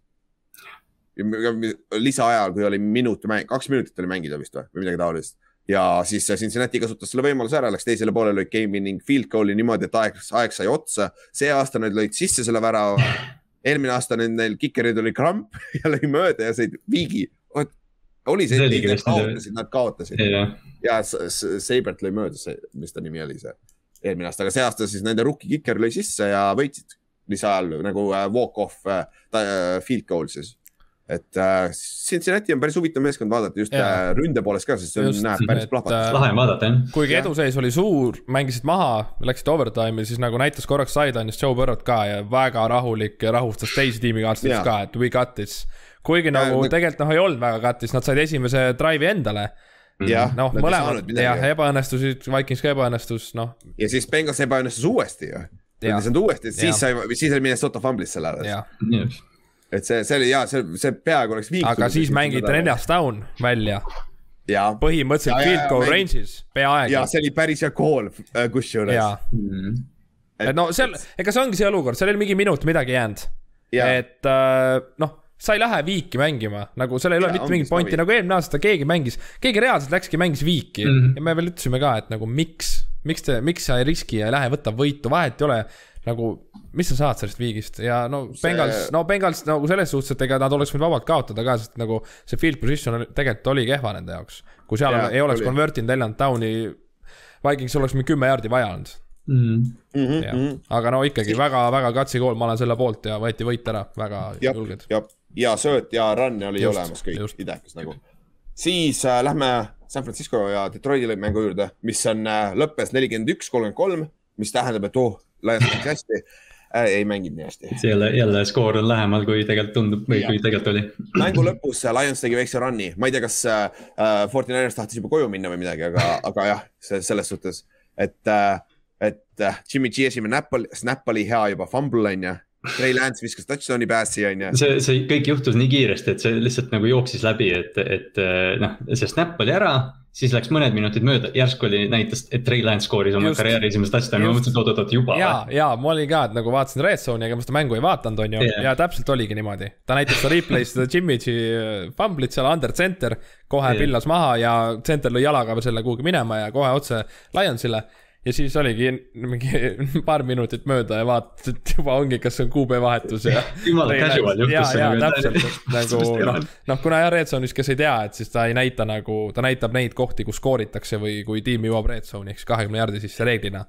S1: lisaajal, kui oli minut, kaks minutit oli mängida vist või, või midagi taolist ja siis Cincinnati kasutas selle võimaluse ära, läks teisele poole, lõi game winning field goal'i niimoodi, et aeg, aeg sai otsa. see aasta nad lõid sisse selle värava. eelmine aasta neil kikerid oli kramp ja lõi mööda ja said viigi. oli see, et nad kaotasid, nad kaotasid yeah. ja Seibert lõi mööda, mis ta nimi oli see eelmine aasta, aga see aasta siis nende rookie kiker lõi sisse ja võitsid lisaajal nagu äh, walk-off äh, äh, field goal siis et äh, Cincinnati on päris huvitav meeskond vaadata just ja. äh, ründe poolest ka, sest see on, näeb päris plahvatus
S3: äh,. lahe on vaadata jah.
S2: kuigi eduseis oli suur, mängisid maha, läksid overtime'i, siis nagu näitas korraks sideline'is Joe Burrot ka ja väga rahulik ja rahustas teisi tiimikaaslasi ka, et we got this. kuigi nagu ja, tegelikult noh, ei olnud väga got this, nad said esimese drive'i endale
S1: jah,
S2: noh, mõlemad jah, ebaõnnestusid, Vikings ka ebaõnnestus, noh.
S1: ja siis Bengals ebaõnnestus uuesti ju. uuesti, siis sai, siis oli Minnesota fumblis selle alles et see, see oli hea, see, see peaaegu oleks
S2: viik. aga siis mängiti ennast down välja. põhimõtteliselt field goal range'is, peaaegu.
S1: ja see oli päris hea call äh, kusjuures.
S2: Mm. et no seal, ega see ongi see olukord, seal ei ole mingi minut midagi jäänud. et äh, noh sa ei lähe viiki mängima, nagu seal ei ole mitte mingit pointi, nagu eelmine aasta keegi mängis, keegi reaalselt läkski, mängis viiki mm -hmm. ja me veel ütlesime ka, et nagu miks, miks te, miks sa ei riski ja ei lähe, võta võitu, vahet ei ole nagu, mis sa saad sellest viigist ja no see... Bengals, no Bengals nagu selles suhtes, et ega nad oleks võinud vabalt kaotada ka, sest nagu see field position tegelikult oli kehva nende jaoks. kui seal ja, ei oleks oli. convert inud neljand down'i, Vikings oleks mingi kümme jaardi vaja olnud mm. -hmm. Ja. Mm -hmm. aga no ikkagi väga-väga katsikool, ma olen selle poolt ja võeti võit ära, väga
S1: ja,
S2: julged.
S1: ja, ja sööt ja run oli just, olemas kõik, idekas nagu. siis äh, lähme San Francisco ja Detroiti mängu juurde, mis on äh,, lõppes nelikümmend üks, kolmkümmend kolm, mis tähendab, et oh Lions mängis hästi äh,, ei mänginud nii hästi.
S3: jälle, jälle skoor on lähemal, kui tegelikult tundub või ja. kui tegelikult oli.
S1: mängu lõpus äh, Lions tegi väikse run'i, ma ei tea, kas äh, äh Forty Niners tahtis juba koju minna või midagi, aga, aga jah, selles suhtes, et äh,, et äh, Jimmy G esimene näpp oli, snap oli hea juba, fumble on ju Trey Lance viskas touchdown'i pääsi, on ju.
S3: see, see kõik juhtus nii kiiresti, et see lihtsalt nagu jooksis läbi, et, et noh, see snap oli ära siis läks mõned minutid mööda, järsku oli, näitas, et Trey Lance skooris oma just, karjääri esimest touchdown'i, ma mõtlesin, et oot-oot-oot juba.
S2: ja, ja ma olin ka, et nagu vaatasin Red Zone'i, ega ma seda mängu ei vaadanud, on ju yeah., ja täpselt oligi niimoodi. ta näitas seda replay's seda Jimmy G äh, fumblit seal under center, kohe yeah. pillas maha ja center lõi jalaga selle kuhugi minema ja kohe otse Lionsile ja siis oligi mingi paar minutit mööda ja vaatad, et juba ongi, kas on kuupäevahetus ja.
S3: jumala casual juhtus
S2: see. ja, ja täpselt, nagu noh, noh, kuna jah, Red Zone'is, kes ei tea, et siis ta ei näita nagu, ta näitab neid kohti, kus skooritakse või kui tiim jõuab Red Zone'i ehk siis kahekümne jardi sisse reeglina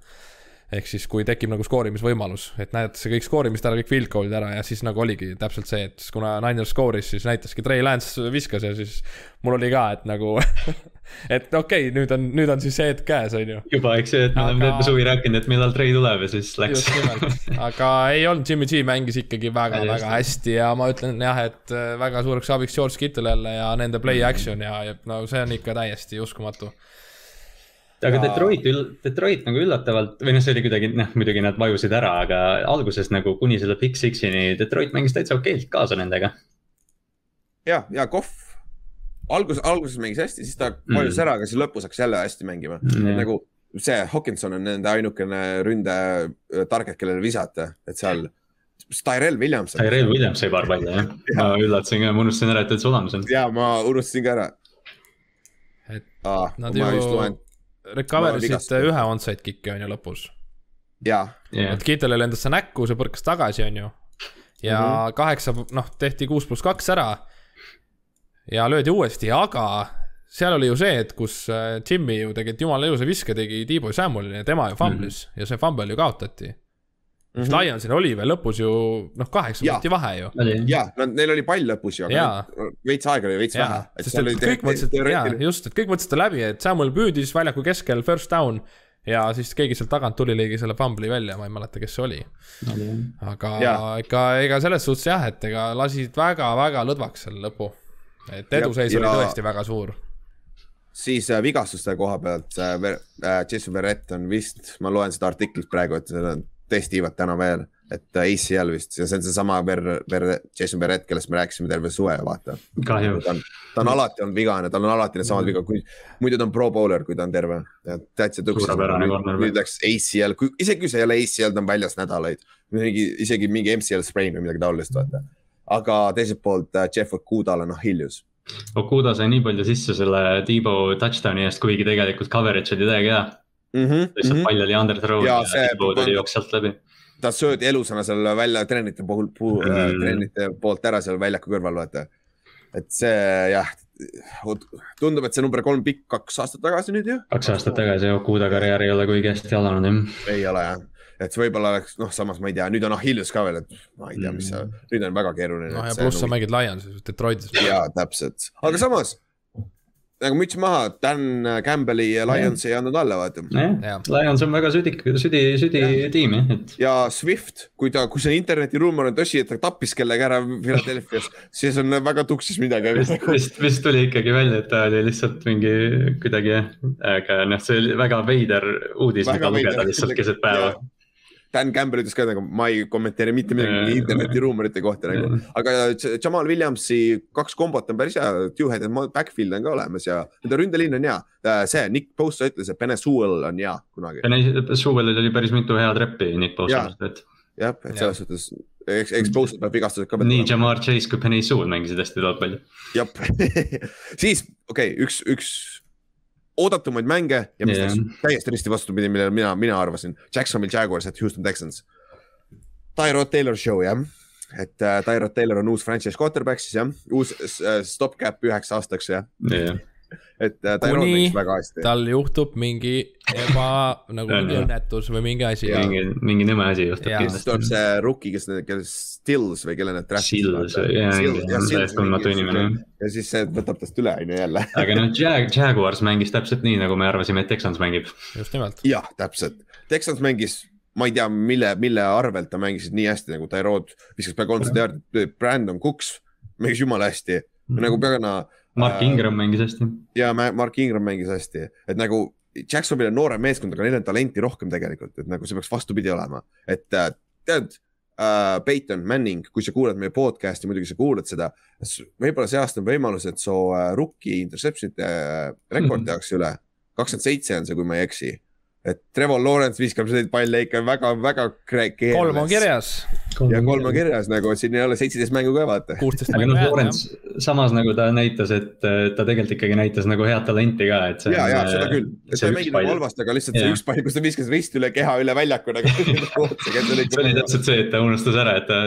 S2: ehk siis, kui tekib nagu skoorimisvõimalus, et näidatakse kõik skoorimist ära, kõik field goal'id ära ja siis nagu oligi täpselt see, et kuna Niners skooris, siis näitaski Trey Lance viskas ja siis mul oli ka, et nagu et okei okay,, nüüd on, nüüd on siis see hetk käes, on ju.
S3: juba, eks ju, et me oleme terve suvi rääkinud, et millal Trey tuleb ja siis läks.
S2: aga ei olnud, Jimmy G mängis ikkagi väga-väga hästi ja ma ütlen jah, et äh, väga suureks abiks George Kittle jälle ja nende play action ja, ja no see on ikka täiesti uskumatu
S3: aga Detroit, Detroit nagu üllatavalt või noh, see oli kuidagi noh, muidugi nad vajusid ära, aga alguses nagu kuni selle Big Sixini Detroit mängis täitsa okeilt kaasa nendega.
S1: ja, ja Kohv alguses, alguses mängis hästi, siis ta vajus mm. ära, aga siis lõpus hakkas jälle hästi mängima mm.. nagu see Hawkinson on nende ainukene ründe äh, target, kellele visata, et seal. Tyrell Williams.
S3: Tyrell Williams sai paar palli jah ja., ma üllatasin ka, ma unustasin ära, et ta üldse olemas on.
S1: ja ma unustasin ka ära.
S2: et ah, nad ju recover isid ühe onside kick'i on ju lõpus.
S1: jaa
S2: yeah.. et Kittelile lendas see näkku, see põrkas tagasi, on ju. ja mm -hmm. kaheksa, noh, tehti kuus pluss kaks ära. ja löödi uuesti, aga seal oli ju see, et kus äh, Jimmy ju tegelikult jumala ilusa viske tegi Tiibo Samuelile ja tema ju fumblis mm -hmm. ja see fumble ju kaotati mm. -hmm. Lionsil oli veel lõpus ju noh, kaheksa minuti vahe ju.
S1: ja, no neil oli pall lõpus ju, aga veits aega oli veits ja. vähe.
S2: sest et kõik mõtlesid, jaa, just, et kõik mõtlesid seda läbi, et Samuel püüdis väljaku keskel first down ja siis keegi sealt tagant tuli, lõigi selle fumbli välja, ma ei mäleta, kes see oli. aga ja. ikka, ega selles suhtes jah, et ega lasid väga-väga lõdvaks selle lõpu. et eduseis oli tõesti väga suur
S1: siis äh, vigastuste koha pealt äh, äh, Jason Verrett on vist, ma loen seda artiklit praegu, et seda testivad täna veel, et ACL vist ja see on seesama Ver-, Ver-, Jason Verrett, kellest me rääkisime terve suve, vaata.
S3: kahju.
S1: ta on, ta on alati olnud vigane, tal on alati needsamad mm. vigad, kui muidu ta on pro bowler, kui ta on terve. täitsa tõks. nüüd läks ACL, kui isegi kui see ei ole ACL, ta on väljas nädalaid, mingi isegi mingi MCL sprain või midagi taolist, vaata. aga teiselt poolt äh, Jeff Okudal on Achilles
S3: Okuda sai nii palju sisse selle Tiibo touchdown'i eest, kuigi tegelikult coverage oli täiega hea mm. -hmm, lihtsalt mm -hmm. pall oli underthrow ja, ja Tiibo tuli jooks sealt läbi.
S1: ta söödi elusana seal välja treenite puhul puu, mm, -hmm. treenite poolt ära seal väljaku kõrval, vaata. et see jah, tundub, et see number kolm pikk kaks aastat tagasi nüüd ju.
S3: kaks aastat tagasi, Okuda karjäär ei ole kuigi hästi alanud jah.
S1: ei ole jah et see võib-olla oleks, noh, samas ma ei tea, nüüd on Achilles ka veel, et ma ei tea, mis see, mm. nüüd on väga keeruline.
S2: no ja pluss sa mängid Lionsis, Detroitis.
S1: jaa, täpselt, aga samas nagu müts maha, Dan Campbelli Lions ei andnud alla, vaata.
S3: Lions on väga südik, südi, südi ja. tiim jah, et.
S1: ja Swift, kui ta, kui see internetiruumor on tõsi, et ta tappis kellegi ära Philadelphia's, siis on väga tuksis midagi.
S3: vist, vist tuli ikkagi välja, et ta oli lihtsalt mingi kuidagi jah, aga noh, see oli väga veider uudis, mida lugeda lihtsalt keset päeva
S1: Dan Campbell ütles ka nagu, ma ei kommenteeri mitte midagi internetiruumorite kohta nagu, aga Jamal Williamsi kaks kombot on päris hea, two-head backfield on ka olemas ja nende ründeliin on hea. Äh, see Nick Bosa ütles, et Pene Sewell on hea kunagi.
S3: Pene Sewellil oli päris mitu head reppi Nick Bosast, et.
S1: jah, et selles suhtes eks, eks Bosa peab vigastused ka.
S3: nii Jamar Chase kui Pene Sewell mängisid hästi palju.
S1: jah siis okei okay,, üks, üks oodatumaid mänge ja mis yeah. läks täiesti risti vastupidi, millele mina, mina arvasin. Jacksonville Jaguars, et Houston Texans. Tyrod Taylor show jah, et äh, Tyrod Taylor on uus franchise quarterback siis jah, uus äh, stopgap üheks aastaks jah
S3: yeah
S1: et äh, ta kuni
S2: tal juhtub mingi eba, nagu mingi õnnetus või mingi asi.
S3: mingi, mingi nõme asi juhtub
S1: kindlasti. siis tuleb see rookie, kes, kes Stills või kelle need.
S3: Stills, jah, täiesti tundmatu inimene.
S1: ja siis see võtab tast üle, on ju jälle.
S3: aga noh, Jag-, Jaguars mängis täpselt nii, nagu me arvasime, et Texans mängib.
S2: just nimelt.
S1: jah, täpselt. Texans mängis ma ei tea, mille, mille arvelt ta mängisid nii hästi nagu Tyrod viskas pea kolmsada jaardi, Brandon Cooks mängis jumala hästi mm -hmm. nagu pagana
S3: Mark äh, Ingram mängis hästi.
S1: ja Mark Ingram mängis hästi, et nagu Jacksonvil on noorem meeskond, aga neil on talenti rohkem tegelikult, et nagu see peaks vastupidi olema, et äh, tead uh,. Peyton Manning, kui sa kuulad meie podcast'i, muidugi sa kuulad seda, võib-olla see aasta on võimalus, et su uh, rookie interception'ite uh, rekord mhm. tehakse mm -hmm. üle. kakskümmend seitse on see, kui ma ei eksi et Trevor Lawrence viskab neid palle ikka väga-väga keerulis.
S2: kolm on kirjas.
S1: Ja kolm on kirjas nagu, et siin ei ole seitseteist mängu ka vaata.
S3: aga noh, Lawrence samas nagu ta näitas, et ta tegelikult ikkagi näitas nagu head talenti ka, et.
S1: ja, ja seda küll, et ta ei mänginud nagu halvasti, aga lihtsalt see üks pall, kus ta viskas rist üle keha üle väljaku nagu
S3: see oli täpselt see, et ta unustas ära, et ta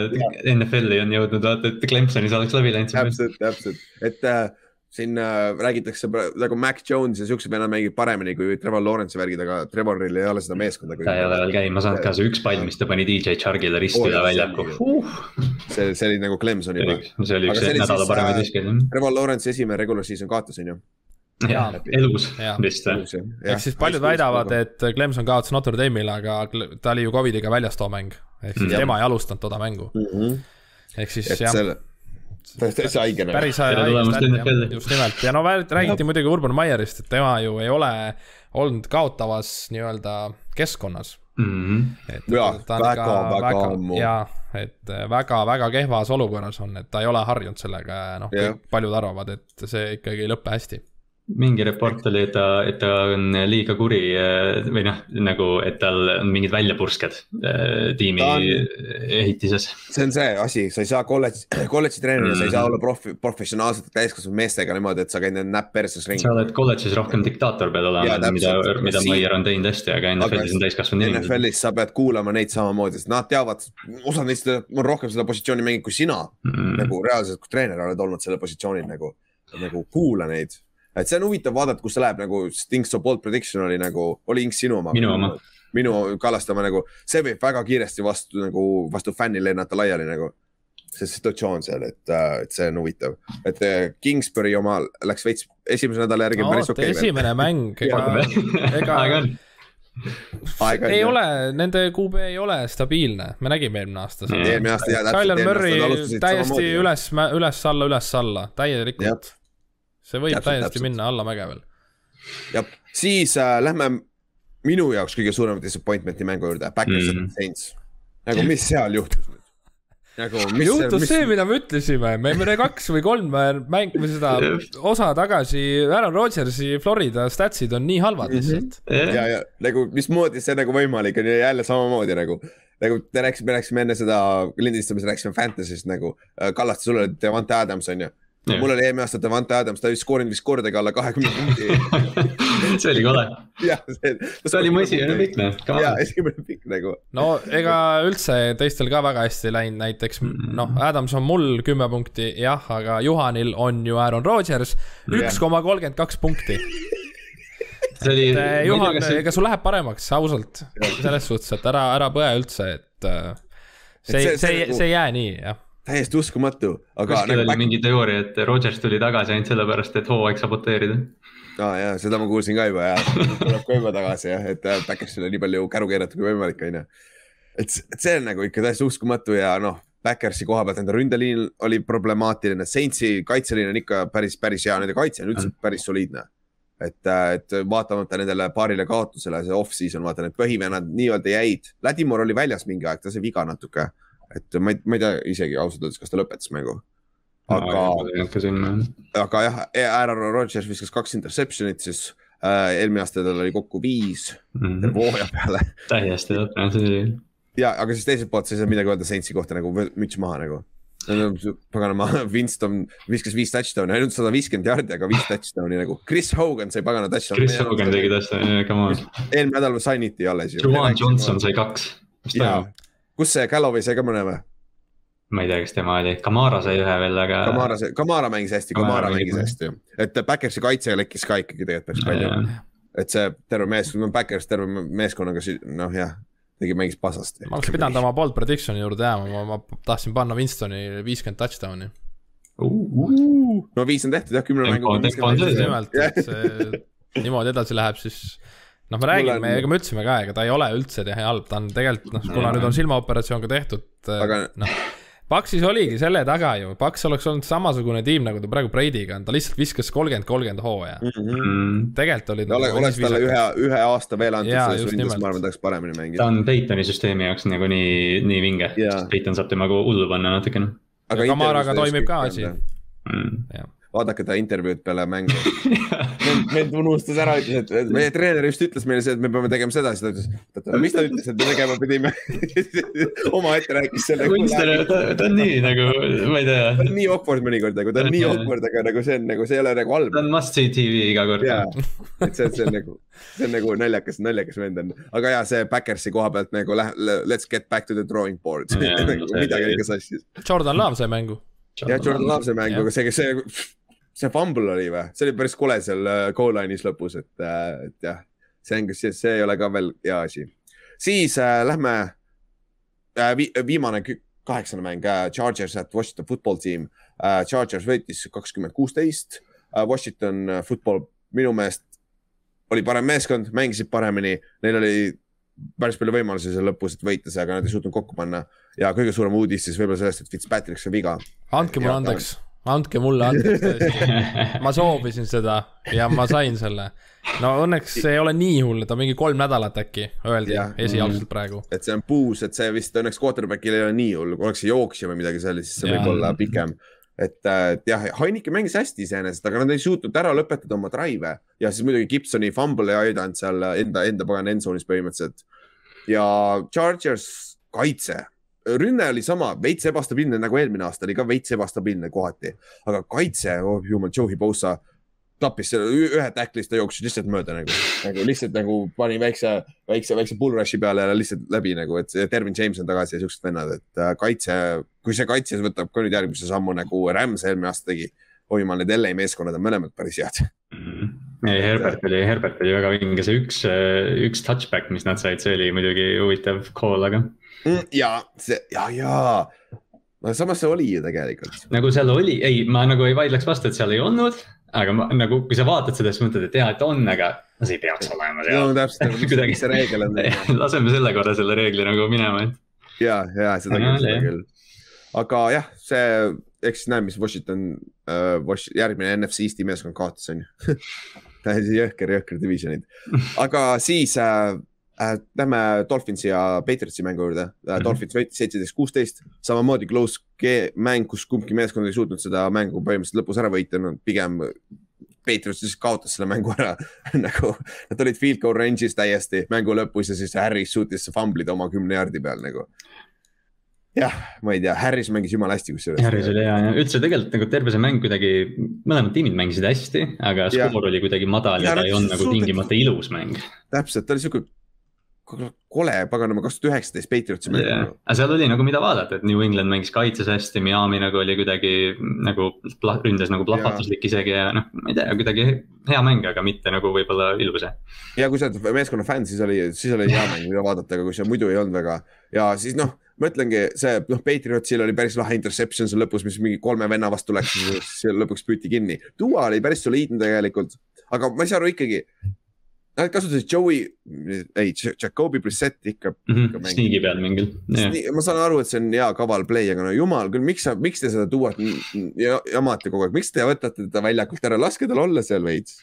S3: NFL-i on jõudnud, vaata, et Clemsonis oleks läbi läinud.
S1: täpselt, täpselt, et äh, siin äh, räägitakse nagu Mac Jones ja siuksed vennad mängivad paremini kui Trevor Lawrence'i värgid, aga Trevoril ei ole seda meeskonda.
S3: ta ei ole veel käima saanud ka, see üks pall, mis ta pani DJ Chargile risti üle väljaku uh..
S1: see, see oli nagu Clemson juba.
S3: see oli üks nädala paremaid viskeid.
S1: Trevor Lawrence'i esimene regular season kaotas, on ju
S3: ja, elus vist.
S2: ehk siis paljud väidavad, et Clemson kaotas Notre Dame'ile, aga ta oli ju Covidiga väljas too mäng. ehk siis mm. tema ei alustanud toda mängu mm. -hmm. ehk siis et jah selle
S1: täitsa haige
S2: nagu. päris haige, just nimelt ja no räägiti muidugi Urban Meyerist, et tema ju ei ole olnud kaotavas nii-öelda keskkonnas
S1: mm. -hmm. et ja, ta on väga, väga, väga ammu.
S2: jaa, et väga-väga kehvas olukorras on, et ta ei ole harjunud sellega ja noh, paljud arvavad, et see ikkagi ei lõpe hästi
S3: mingi report oli, et ta, et ta on liiga kuri eh, või noh, nagu, et tal on mingid väljapursked eh, tiimi on, ehitises.
S1: see on see asi, sa ei saa kolledž, kolledži treenerina mm., sa ei saa mm. olla profi, professionaalsete täiskasvanud meestega niimoodi, et sa käid need näpp perses ringi.
S3: sa oled kolledžis rohkem diktaator pead olema, mida, mida Maier on teinud hästi, aga NFL-is on täiskasvanud
S1: inimesed. NFL-is sa pead kuulama neid samamoodi, sest nad teavad, osad neist on rohkem seda positsiooni mänginud kui sina mm.. nagu reaalselt, kui treener oled olnud sellel positsioonil nagu, nagu kuula neid et see on huvitav vaadata, kus see läheb nagu, Stinks of bold prediction oli nagu, oli Inks sinu oma?
S3: minu oma.
S1: minu Kallastama nagu, see võib väga kiiresti vastu nagu vastu fänni lennata laiali nagu see situatsioon seal, et, äh, et see on huvitav, et äh, Kingsbury oma läks veits esimese nädala järgi
S2: no,
S1: päris okei
S2: okay,. esimene mäng, ega, ega Aega ei ole, nende QB ei ole stabiilne, me nägime eelmine aasta
S1: seda. eelmine aasta jah.
S2: Tyler Murry täiesti üles, üles-alla, üles-alla, täielikult. See võib täpselt, täiesti täpselt. minna allamäge veel.
S1: jah, siis äh, lähme minu jaoks kõige suurema disappointment'i mängu juurde, Backers mm. Saints. nagu, mis seal juhtus nüüd?
S2: nagu, juhtus mis... see, mida me ütlesime, me mõne kaks või kolm mängime seda osa tagasi, Aaron Rodgersi Florida statsid on nii halvad mhm. lihtsalt mm.
S1: -hmm. ja, ja nagu mismoodi see nagu võimalik on ja jälle samamoodi nagu, nagu me rääkisime, me rääkisime enne seda lindistamist, rääkisime Fantasy'st nagu, Kallaste, sul oli Devante Adams on ju Ja. mul oli eelmine aasta Devante Adams, ta oli skoorinud vist kordagi alla kahekümne punkti
S3: see oli kole.
S1: jah,
S3: see. see oli mu esimene pikk noh.
S1: ja, esimene pikk nagu.
S2: no ega üldse teistel ka väga hästi läinud, näiteks mm. noh, Adams on mul kümme punkti, jah, aga Juhanil on ju Aaron Rodgers, üks koma kolmkümmend kaks punkti see oli. Juhan, ega sul läheb paremaks, ausalt, selles suhtes, et ära, ära põe üldse, et äh, see, see, see, see, see ei jää nii, jah
S1: täiesti uskumatu,
S3: aga. kuskil nagu oli mingi teooria, et Rodgers tuli tagasi ainult sellepärast, et hooaeg saboteerida.
S1: aa ah, jaa, seda ma kuulsin ka juba ja tuleb ka juba tagasi jah, et Backersile nii palju käru keerata kui võimalik, on ju. et, see on nagu ikka täiesti uskumatu ja noh, Backersi koha pealt enda ründeliin oli problemaatiline, Saintsi kaitseliin on ikka päris, päris hea, nende kaitse on üldse päris soliidne et, et vaatamata nendele paarile kaotusele, see off-season, vaata need põhivennad nii-öelda jäid. Ladimor oli väljas mingi aeg, ta sai viga natuke et ma ei, ma ei tea isegi ausalt öeldes, kas ta lõpetas mängu. aga no,, aga jah, Aaron Rodgers viskas kaks interception'it, siis äh, eelmine aasta tal oli kokku viis mm -hmm. hooaja peale.
S3: täiesti täpne, see oli.
S1: ja, aga siis teiselt poolt sa ei saa midagi öelda Saintsi kohta nagu müts maha nagu paganama, Winston viskas viis touchdown'i, ainult sada viiskümmend jaardi, aga viis touchdown'i nagu. Chris Hogan sai pagana touchdown'i.
S3: Chris Hogan tegi touchdown'i, come on.
S1: eelmine nädal sign'iti alles ju.
S3: Juwan Johnson sai kaks. toimub?
S1: Kus see Galloway sai ka mõne või?
S3: ma ei tea, kes tema oli, Kamara sai ühe veel, aga.
S1: Kamara, Kamara mängis hästi, Kamara mängis hästi, et Backersi kaitse lekkis ka ikkagi tegelikult päris palju. et see terve meeskond, Backers terve meeskonnaga, noh jah, tegi, mängis pasasti.
S2: ma oleks pidanud oma bold prediction'i juurde jääma, ma, ma tahtsin panna Winstoni viiskümmend touchdown'i
S1: uh,. Uh. no viis on tehtud jah, kümne mänguga.
S2: niimoodi edasi läheb, siis noh, me räägime, ega me ütlesime ka, ega ta ei ole üldse halb, ta on tegelikult noh, kuna nüüd on silmaoperatsioon ka tehtud Aga... noh Paksis oligi selle taga ju, Paks oleks olnud samasugune tiim, nagu ta praegu Brady'ga on, ta lihtsalt viskas kolmkümmend, kolmkümmend hooaja mm. -hmm. tegelikult oli.
S1: Ole, oleks talle ühe, ühe aasta veel antud selles ründes, ma arvan, ta oleks paremini mänginud.
S3: ta on Peitoni süsteemi jaoks nagu nii, nii vinge, Peiton saab temaga hullu panna natukene.
S2: Kamaraga toimib ka asi mm
S1: vaadake ta intervjuud peale mängu vend unustas ära, ütles, et meie treener just ütles meile see, et me peame tegema seda, siis ta ütles, oota, mis ta ütles, et me tegema pidime omaette rääkis selle.
S3: Winston, ta, on nii nagu, ma ei tea.
S1: ta on nii awkward mõnikord nagu, ta on nii awkward, aga nagu see on nagu, see ei ole nagu halb.
S3: ta on must see tv iga kord.
S1: jaa, et see, see on nagu, see on nagu naljakas, naljakas vend on, aga jaa, see Backersi koha pealt nagu let's get back to the drawing board nagu midagi oli ikka sassis.
S2: Jordan Love sai mängu.
S1: jah, Jordan Love sai mängu, aga see, see see fumble oli või, see oli päris kole seal äh, goal line'is lõpus, et, äh, et jah, see on, kas see ei ole ka veel hea asi. siis äh, lähme äh, vi, viimane kaheksane mäng äh,, Chargers at Washington football team äh,. Chargers võitis kakskümmend kuusteist äh,, Washington football minu meelest oli parem meeskond, mängisid paremini, neil oli päris palju võimalusi seal lõpus, et võita see, aga nad ei suutnud kokku panna. ja kõige suurem uudis siis võib-olla sellest, et Fitzpatrick sai viga.
S2: andke mulle andeks andke mulle andeks tõesti. ma soovisin seda ja ma sain selle. no õnneks see ei ole nii hull, ta mingi kolm nädalat äkki öeldi esialgselt praegu.
S1: et see on puus, et see vist õnneks quarterback'il ei ole nii hull, kui oleks see jooksja või midagi sellist, siis see võib olla pikem. et, äh, et jah, Heinike mängis hästi iseenesest, aga nad ei suutnud ära lõpetada oma drive'e ja siis muidugi Gibsoni fumble ei aidanud seal enda, enda pagan endzone'is põhimõtteliselt. ja Chargers kaitse rünne oli sama, veits ebastabiilne nagu eelmine aasta oli ka veits ebastabiilne kohati, aga kaitse oh,, jumal, Joe Hibosa tappis selle ühe tackle'ist, ta jooksis lihtsalt mööda nagu, nagu lihtsalt nagu pani väikse, väikse, väikse bull rush'i peale ja lihtsalt läbi nagu, et Dervin James on tagasi ja siuksed vennad, et äh, kaitse, kui see kaitse võtab ka nüüd järgmise sammu nagu Rams eelmine aasta tegi. oi jumal, need LA meeskonnad on mõlemad päris head
S3: mm. -hmm. Ei, Herbert oli, Herbert oli väga vinge, see üks, üks touchback, mis nad said, see oli muidugi huvitav call, aga
S1: mm,. ja see ja, ja no samas see oli ju tegelikult.
S3: nagu seal oli, ei, ma nagu ei vaidleks vastu, et seal ei olnud, aga ma nagu, kui sa vaatad seda, siis mõtled, et jaa, et on, aga no see ei peaks olema seal.
S1: no täpselt, kuidagi see reegel on
S3: laseme selle korra selle reegli nagu minema, et.
S1: ja, ja seda küll, seda küll. aga jah, see, eks näe, mis Washington uh,, järgmine NFC Eesti meeskond kaotas, on ju täiesti jõhker, jõhker divisionid, aga siis äh, äh,. Lähme Dolphinsi ja Patriotsi mängu juurde mm. -hmm. Dolphins võitis seitseteist, kuusteist, samamoodi close mäng, kus kumbki meeskond ei suutnud seda mängu põhimõtteliselt lõpus ära võita, no pigem Patriots lihtsalt kaotas selle mängu ära nagu nad olid field goal range'is täiesti mängu lõpus ja siis Harris suutis famblida oma kümne jaardi peal nagu jah, ma ei tea, Harris mängis jumala hästi kusjuures.
S3: Harris oli hea ja üldse tegelikult nagu terve see mäng kuidagi, mõlemad tiimid mängisid hästi, aga skoor oli kuidagi madal ja, ja ta ei olnud nagu tingimata ilus mäng.
S1: täpselt, ta oli sihuke kole, paganama, kaks tuhat üheksateist Patriotsi mäng
S3: yeah.. aga seal oli nagu, mida vaadata, et New England mängis kaitses hästi, Miami nagu oli kuidagi nagu ründas nagu plahvatuslik isegi ja noh, ma ei tea, kuidagi hea mäng, aga mitte nagu võib-olla ilus.
S1: ja kui sa oled meeskonna fänn, siis oli, siis oli hea mäng, mida vaadata, aga kui sa muidu ei olnud väga ja siis noh ma ütlengi, see noh, Patriotsil oli päris lahe interception seal lõpus, mis mingi kolme venna vastu läks, siis lõpuks püüti kinni. Duo oli päris soliidne tegelikult, aga ma ei saa aru ikkagi. Nad kasutasid Joey, ei, Jacobi Brissett ikka
S3: mm. -hmm, sniigi peal mingil
S1: yeah.. ma saan aru, et see on hea kaval play, aga no jumal küll, miks sa, miks te seda duot jamate kogu aeg, miks te võtate teda väljakult ära, laske tal olla seal veits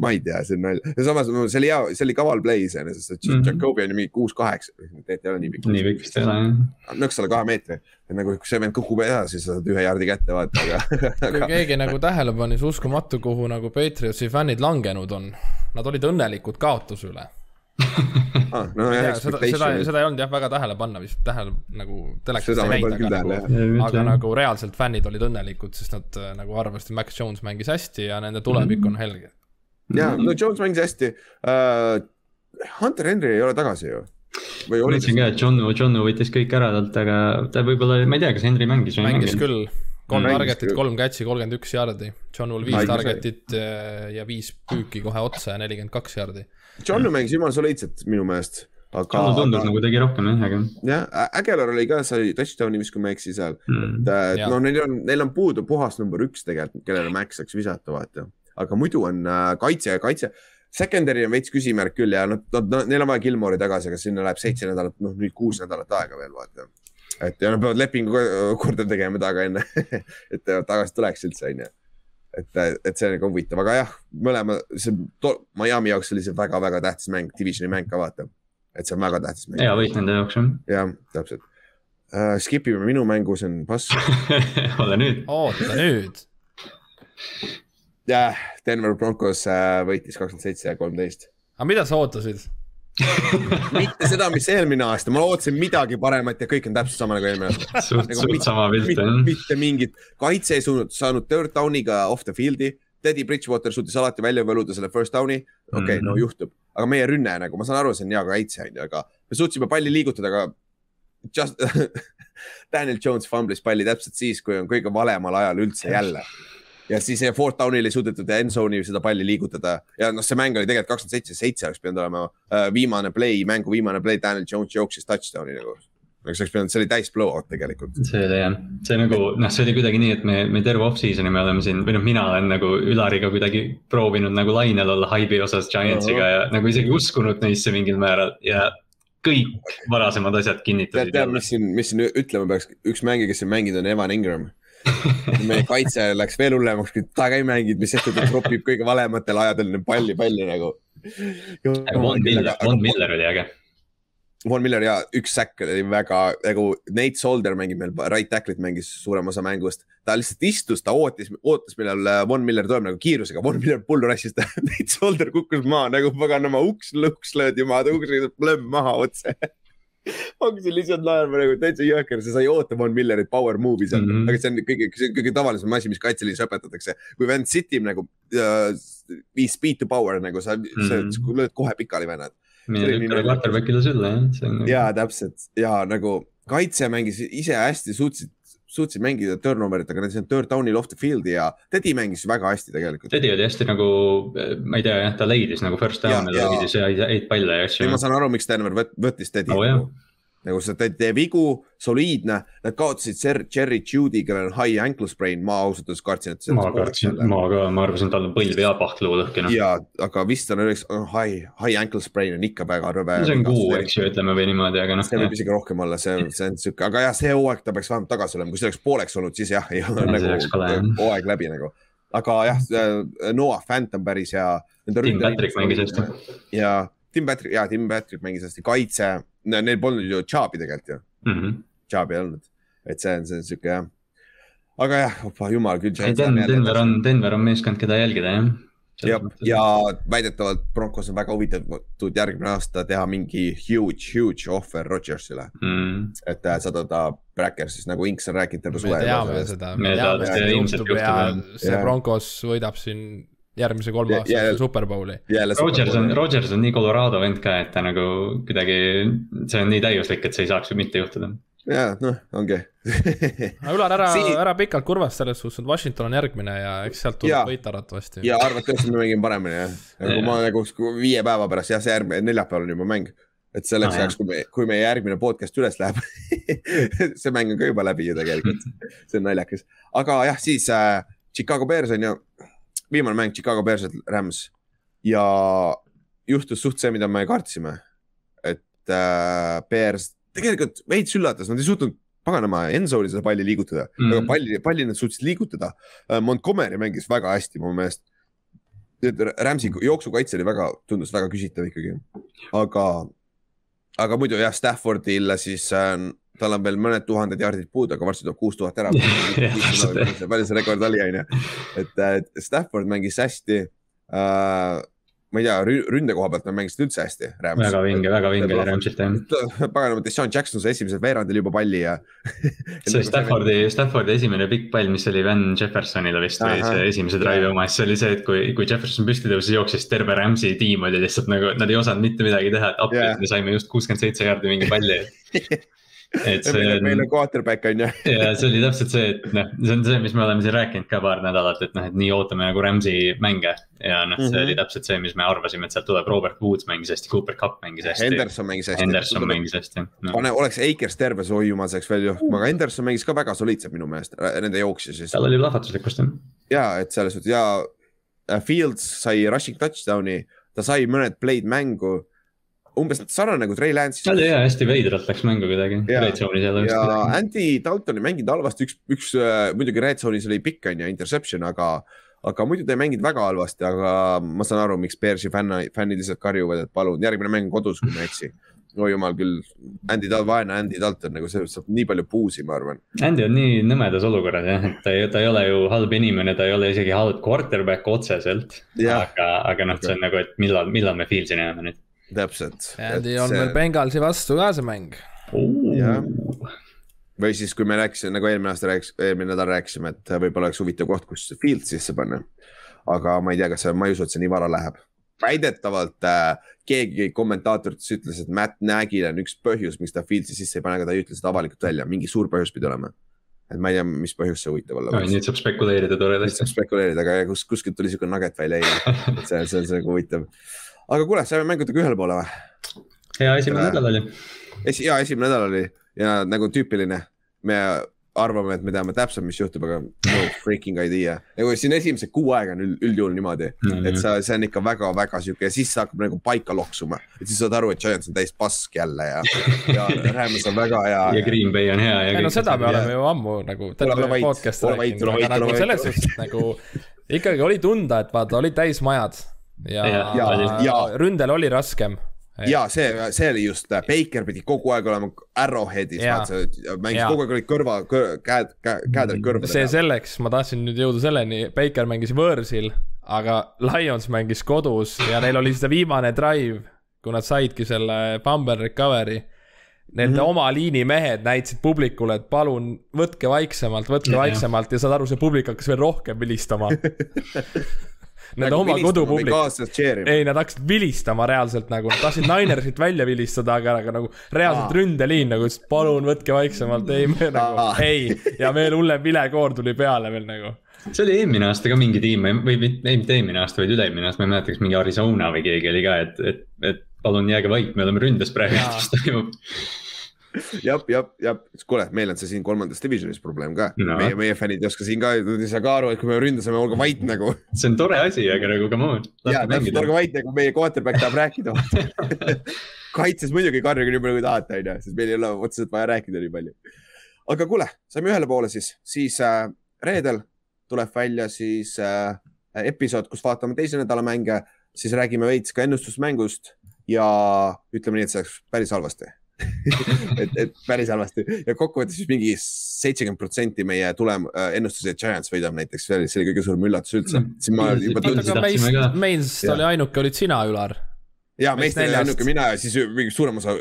S1: ma ei tea, see on nalja ja samas see oli hea, see oli kaval play iseenesest, et mm -hmm. Jacobi on ju mingi kuus-kaheksa, tegelikult ei ole nii pikk.
S3: nii pikk vist ei ole jah.
S1: nõks alla kahe meetri, et nagu kui see vend kukub edasi, sa saad ühe jaardi kätte vaata, aga
S2: kui keegi nagu tähele pani, siis uskumatu, kuhu nagu Patriotsi fännid langenud on. Nad olid õnnelikud kaotuse üle
S1: ah, no,
S2: jah, seda, seda, seda ei olnud jah väga tähele panna vist, tähele nagu telekas ei näinud, aga, nagu, aga nagu reaalselt fännid olid õnnelikud, sest nad äh, nagu arvasid, et Max Jones mängis hästi ja nende tulevik mm -hmm. on helge
S1: ja no Jones mängis hästi uh,. Hunter Henry ei ole tagasi ju.
S3: ma mõtlesin ka, et Johnu, Johnu võttis kõik ära talt, aga ta võib-olla, ma ei tea, kas Henry mängis
S2: või mängis mänginud. küll, kolm target'it, kolm catch'i, kolmkümmend üks jaardi. Johnul viis target'it äh, ja viis püüki kohe otsa ja nelikümmend kaks jaardi.
S1: Johnu mängis jumala soliidselt minu meelest
S3: aga. Johnu tundus aga... nagu tegi rohkem jah, aga.
S1: jah, Aguilar oli ka, sai touchdown'i vist, kui ma ei eksi seal mm.. et no neil on, neil on puudu puhas number üks tegelikult, kellele Max saaks visata, vaata aga muidu on äh, kaitse, kaitse, secondary on veits küsimärk küll ja nad, nad, nad, neil on vaja Gilmore'i tagasi, aga sinna läheb seitse nädalat, noh nüüd kuus nädalat aega veel vaata. et ja nad peavad lepingu korda tegema taga enne et tagasi tuleks üldse, onju et, et see on nagu huvitav, aga jah, mõlema, see Miami jaoks oli see väga-väga tähtis mäng, divisioni mäng ka vaata. et see on väga tähtis mäng.
S3: hea võit nende jaoks jah.
S1: jah, täpselt uh,. Skip ime minu mängu, see on pass
S3: ole nüüd.
S2: oota nüüd
S1: jah, Denver Broncos äh, võitis kakskümmend seitse ja kolmteist.
S2: aga mida sa ootasid
S1: mitte seda, mis eelmine aasta, ma ootasin midagi paremat ja kõik on täpselt sama nagu eelmine aasta.
S3: suht nagu, suht sama pilt
S1: jah. mitte mingit, kaitse ei suutnud, saanud third down'iga off the field'i. Teddy Bridgewater suutis alati välja võluda selle first down'i, okei okay, mm, -hmm. no juhtub, aga meie rünne nagu, ma saan aru, see on hea kaitse on ju, aga me suutsime palli liigutada, aga just Daniel Jones fumblis palli täpselt siis, kui on kõige valemal ajal üldse jälle ja siis fourth down'il ei suudetud end zone'i seda palli liigutada. Ja noh, see mäng oli tegelikult kakskümmend seitse, seitse oleks pidanud olema uh, viimane play, mängu viimane play, Daniel Jones jooksis touchdown'i nagu. Nagu see oleks pidanud, see oli täis blowout tegelikult.
S3: see oli jah, see nagu noh, see oli kuidagi nii, et me, me terve off-season'i me oleme siin või noh, mina olen nagu Ülariga kuidagi proovinud nagu lainel olla haibi osas Giantsiga ja nagu isegi uskunud neisse mingil määral ja kõik varasemad asjad kinnitasid.
S1: tead, mis siin, mis siin ütlema peaks, üks mängija, kes siin mänginud on Evan Ingram meie kaitse läks veel hullemaks, kui ta ka ei mänginud, mis sest, et ta tropib kõige valematel ajadel palli, palli nagu.
S3: Von Miller, Von Miller oli äge.
S1: Von Miller ja üks säkk oli väga nagu Nate Solder mängib meil, right tackle'it mängis suurema osa mängust. ta lihtsalt istus, ta ootas, ootas, millal äh, Von Miller tuleb nagu kiirusega, Von Miller pull rush'is ta, Nate Solder kukkus maha nagu paganama uks, lõks löödi maha, ta kukkus plõmm maha otse hakkasin lihtsalt naerma nagu täitsa jõhker, sa sai oota Von Millerit power move'i seal mm, -hmm. aga see on kõige, see on kõige tavalisem asi, mis kaitseliidus õpetatakse. kui vend sitib nagu uh, viis speed to power nagu sa mm, -hmm. sa lööd kohe pikali vennad.
S3: lükkame quarterback'ile sülle jah.
S1: Nagu... ja täpselt ja nagu kaitse mängis ise hästi, suutsid suutsid mängida turnover itega, nad said third down'il off the field'i ja Teddy mängis väga hästi tegelikult.
S3: Teddy oli hästi nagu, ma ei tea jah, ta leidis nagu first down'e, ta leidis häid palle ja asju.
S1: ma saan aru, miks Denver võttis Teddy oh, nagu nagu sa teed, tee vigu, soliidne, nad kaotasid Ser-, Jerry Judy, kellel on high ankle sprain, ma ausalt öeldes kartsin, et.
S3: ma kartsin, ma ka, ma arvasin, tal on põlv ja pahklu lõhkine.
S1: ja, aga vist on üheks, high, high ankle sprain on ikka väga rõve.
S3: see on kuu, eks ju, ütleme või niimoodi, aga noh.
S1: see võib isegi rohkem olla, see, see on sihuke, aga jah, see hooaeg ta peaks vähemalt tagasi olema, kui see oleks pooleks olnud, siis jah, ei ole nagu hooaeg läbi nagu. aga jah, Noah Fant on päris hea.
S3: Tim Patrick mängis hästi.
S1: ja Tim Patrick, jaa, Tim Patrick mängis hästi, kaitse, neil polnud ju Chaabi tegelikult ju mm. -hmm. Chaabi ei olnud, et see on, see on sihuke jah. aga jah, opa jumal küll.
S3: Denver on, Denver on meeskond, keda jälgida jah
S1: ja, ja väidetavalt Broncos on väga huvitatud järgmine aasta teha mingi huge, huge offer Rodgersile mm.. et äh, saada ta Brackersist nagu Inks on rääkinud terve
S2: suve. me teame seda, see Broncos võidab siin järgmise kolme aasta yeah, superbowli.
S3: Rodgers on, Rodgers on nii Colorado vend ka, et ta nagu kuidagi, see on nii täiuslik, et see ei saaks ju mitte juhtuda.
S1: ja noh, ongi.
S2: Aga Ülar, ära Siin..., ära pikalt kurvast selles suhtes, et Washington on järgmine ja eks sealt tuleb võit arvatavasti.
S1: ja arvatavasti me mängime paremini jah, kui ma nagu viie päeva pärast, jah, see järgmine, neljapäeval on juba mäng. Et selleks ajaks, kui me, kui meie järgmine podcast üles läheb see mäng on ka juba läbi ju tegelikult, see on naljakas, aga jah, siis äh, Chicago Bears on ju viimane mäng Chicago Bears, Rams ja juhtus suht see, mida me kartsime. et äh, Bears tegelikult veits üllatas, nad ei suutnud paganama endzone'i seda palli liigutada mm, -hmm. aga palli, palli nad suutsid liigutada äh,. Montgomery mängis väga hästi mu meelest. Rams'i jooksukaitse oli väga, tundus väga küsitav ikkagi, aga, aga muidu jah, Staffordil siis äh, tal on veel mõned tuhanded jardid puudu, aga varsti tuleb kuus tuhat ära palju see rekord oli, onju. et Stafford mängis hästi uh, ma ei tea, ründe koha pealt nad mängisid üldse hästi.
S3: väga vinge, väga vinge oli Ramsilt jah.
S1: paganama, Deshaun Jackson sai esimesel veerandil juba palli ja
S3: see Staffordi, Staffordi esimene pikk pall, mis oli Van Jeffersonile vist või see esimese drive'i oma, siis see oli see, et kui, kui Jefferson püsti tõusis, jooksis terve Ramsi tiim oli lihtsalt nagu, nad ei osanud mitte midagi teha, et appi yeah., me saime just kuuskümmend seitse jaardi mingi palli
S1: et see on. meil on quarterback on ju.
S3: ja see oli täpselt see, et noh, see on see, mis me oleme siin rääkinud ka paar nädalat, et noh, et nii ootame nagu Rams'i mänge. ja noh, see mm -hmm. oli täpselt see, mis me arvasime, et sealt tuleb, Robert Woods mängis hästi, Cooper Cup mängis hästi.
S1: Henderson mängis hästi.
S3: Henderson mängis hästi
S1: no.. pane, oleks Akers terve, oi jumal, see oleks veel juhtuma, aga Henderson mängis ka väga soliidselt minu meelest, nende jooksja siis.
S3: tal oli plahvatuslikkust jah.
S1: ja, et selles suhtes ja äh, Fields sai rushing touchdown'i, ta sai mõned play'd mängu umbes sarnane nagu Trey Lance.
S3: ta oli hea, hästi veidralt läks mängu kuidagi.
S1: Ja. Andy Dalton ei mänginud halvasti, üks, üks äh, muidugi Red zone'is oli pikk on ju, interception, aga, aga muidu ta ei mänginud väga halvasti, aga ma saan aru, miks Bearsi fänna, fännid lihtsalt karjuvad, et palun järgmine mäng kodus, kui ma ei eksi oi jumal küll, Andy Dal-, vaene Andy Dalton nagu see saab nii palju puusi, ma arvan.
S3: Andy on nii nõmedas olukorras jah, et ta ei, ta ei ole ju halb inimene, ta ei ole isegi halb quarterback otseselt. aga, aga noh, see on nagu, et millal, millal me Fieldsi näeme nüüd
S1: täpselt.
S2: Andy on see... veel Bengalsi vastu ka see mäng.
S1: jah, või siis, kui me rääkisime, nagu eelmine aasta rääkis, eelmine nädal rääkisime, et võib-olla oleks huvitav koht, kus Field sisse panna. aga ma ei tea, kas see, ma ei usu, et see nii vara läheb. väidetavalt äh, keegi kommentaatorites ütles, et Matt Nagyl on üks põhjus, miks ta Fieldsi sisse ei pane, aga ta ei ütle seda avalikult välja, mingi suur põhjus pidi olema et ma ei tea, mis põhjus see huvitav olla
S3: võiks. nüüd saab spekuleerida toredasti.
S1: spekuleerida, aga kus, kuskilt tuli siuke nugget välja eile, et see, see on see nagu huvitav aga kuule, saime mängudega ühele poole või?
S3: hea esimene nädal oli.
S1: esi-, hea esimene nädal oli ja nagu tüüpiline, me arvame, et me teame täpselt, mis juhtub, aga no freaking idea. nagu siin esimesed kuu aega on üld, üldjuhul niimoodi mm, -hmm. et sa, see on ikka väga-väga sihuke ja siis see hakkab nagu paika loksuma. et siis saad aru, et Giants on täis pask jälle ja, ja Rams on väga hea.
S3: ja Green Bay on hea.
S2: ei no seda me oleme ju ammu nagu terve podcast rääkinud, aga nagu selles suhtes nagu ikkagi oli tunda, et vaata, olid täismajad ja, ja, ja, ja ründel oli raskem.
S1: Ja see, see oli just, Baker pidi kogu aeg olema Arrowheadis, mängis kogu aeg olid kõrva kõ,, käed, käed olid kõrvadel.
S2: see selleks, ma tahtsin nüüd jõuda selleni, Baker mängis võõrsil, aga Lions mängis kodus ja neil oli see viimane drive, kui nad saidki selle fumble recovery. Nende mm -hmm. oma liini mehed näitasid publikule, et palun võtke vaiksemalt, võtke ja, vaiksemalt ja saad aru, see publik hakkas veel rohkem vilistama Nende nagu oma kodupublik, ei, nad hakkasid vilistama reaalselt nagu, nad tahtsid Ninersit välja vilistada, aga, aga nagu reaalselt Aa. ründeliin nagu ütles, palun võtke vaiksemalt, ei, me nagu, ei. ja veel hullem vilekoor tuli peale veel nagu.
S3: See oli eelmine aasta ka mingi tiim või mitte eelmine aasta, vaid üle-eelmine aasta, ma ei mäleta, kas mingi Arizona või keegi oli ka, et, et, et palun jääge vait, me oleme ründes praegu, mis toimub
S1: jah, jah, jah, kuule, meil on see siin kolmandas divisionis probleem ka no., meie, meie fännid ei oska siin ka, ei saa ka aru, et kui me ründasime, olge vait nagu.
S3: see on tore asi, aga nagu come on.
S1: ja, täpselt, olge vait nagu meie quarterback tahab rääkida kaitses muidugi karjuge nii palju kui tahate, onju, sest meil ei ole otseselt vaja rääkida nii palju. aga kuule, saime ühele poole siis, siis äh, reedel tuleb välja siis äh, episood, kus vaatame teise nädala mänge, siis räägime veits ka ennustusmängust ja ütleme nii, et see läks päris halvasti et, et päris halvasti ja kokkuvõttes siis mingi seitsekümmend protsenti meie tulem- äh,, ennustuse Giants võidab näiteks, see oli, see oli kõige suurem üllatus üldse mm..
S2: siin ma juba tundsin. meist, meist oli ainuke, olid sina, Ülar.
S1: ja meist oli ainuke mina ja siis mingi suurem osa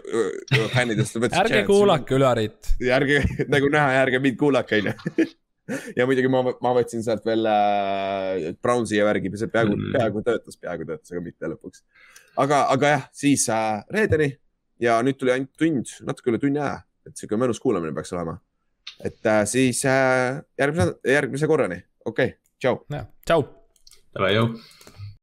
S1: fännidest.
S2: ärge kuulake Ülarit.
S1: ärge, nagu näha, ärge mind kuulake, onju ja muidugi ma, ma võtsin sealt veel äh, Brownsi ja värgi, see peaaegu mm., peaaegu töötas, peaaegu töötas, aga mitte lõpuks. aga, aga jah, siis äh, reedeni ja nüüd tuli ainult tund, natuke üle tunni aja, et sihuke mõnus kuulamine peaks olema. et äh, siis äh, järgmise, järgmise korrani, okei okay,, tšau.
S2: tšau.
S3: Davai, jõu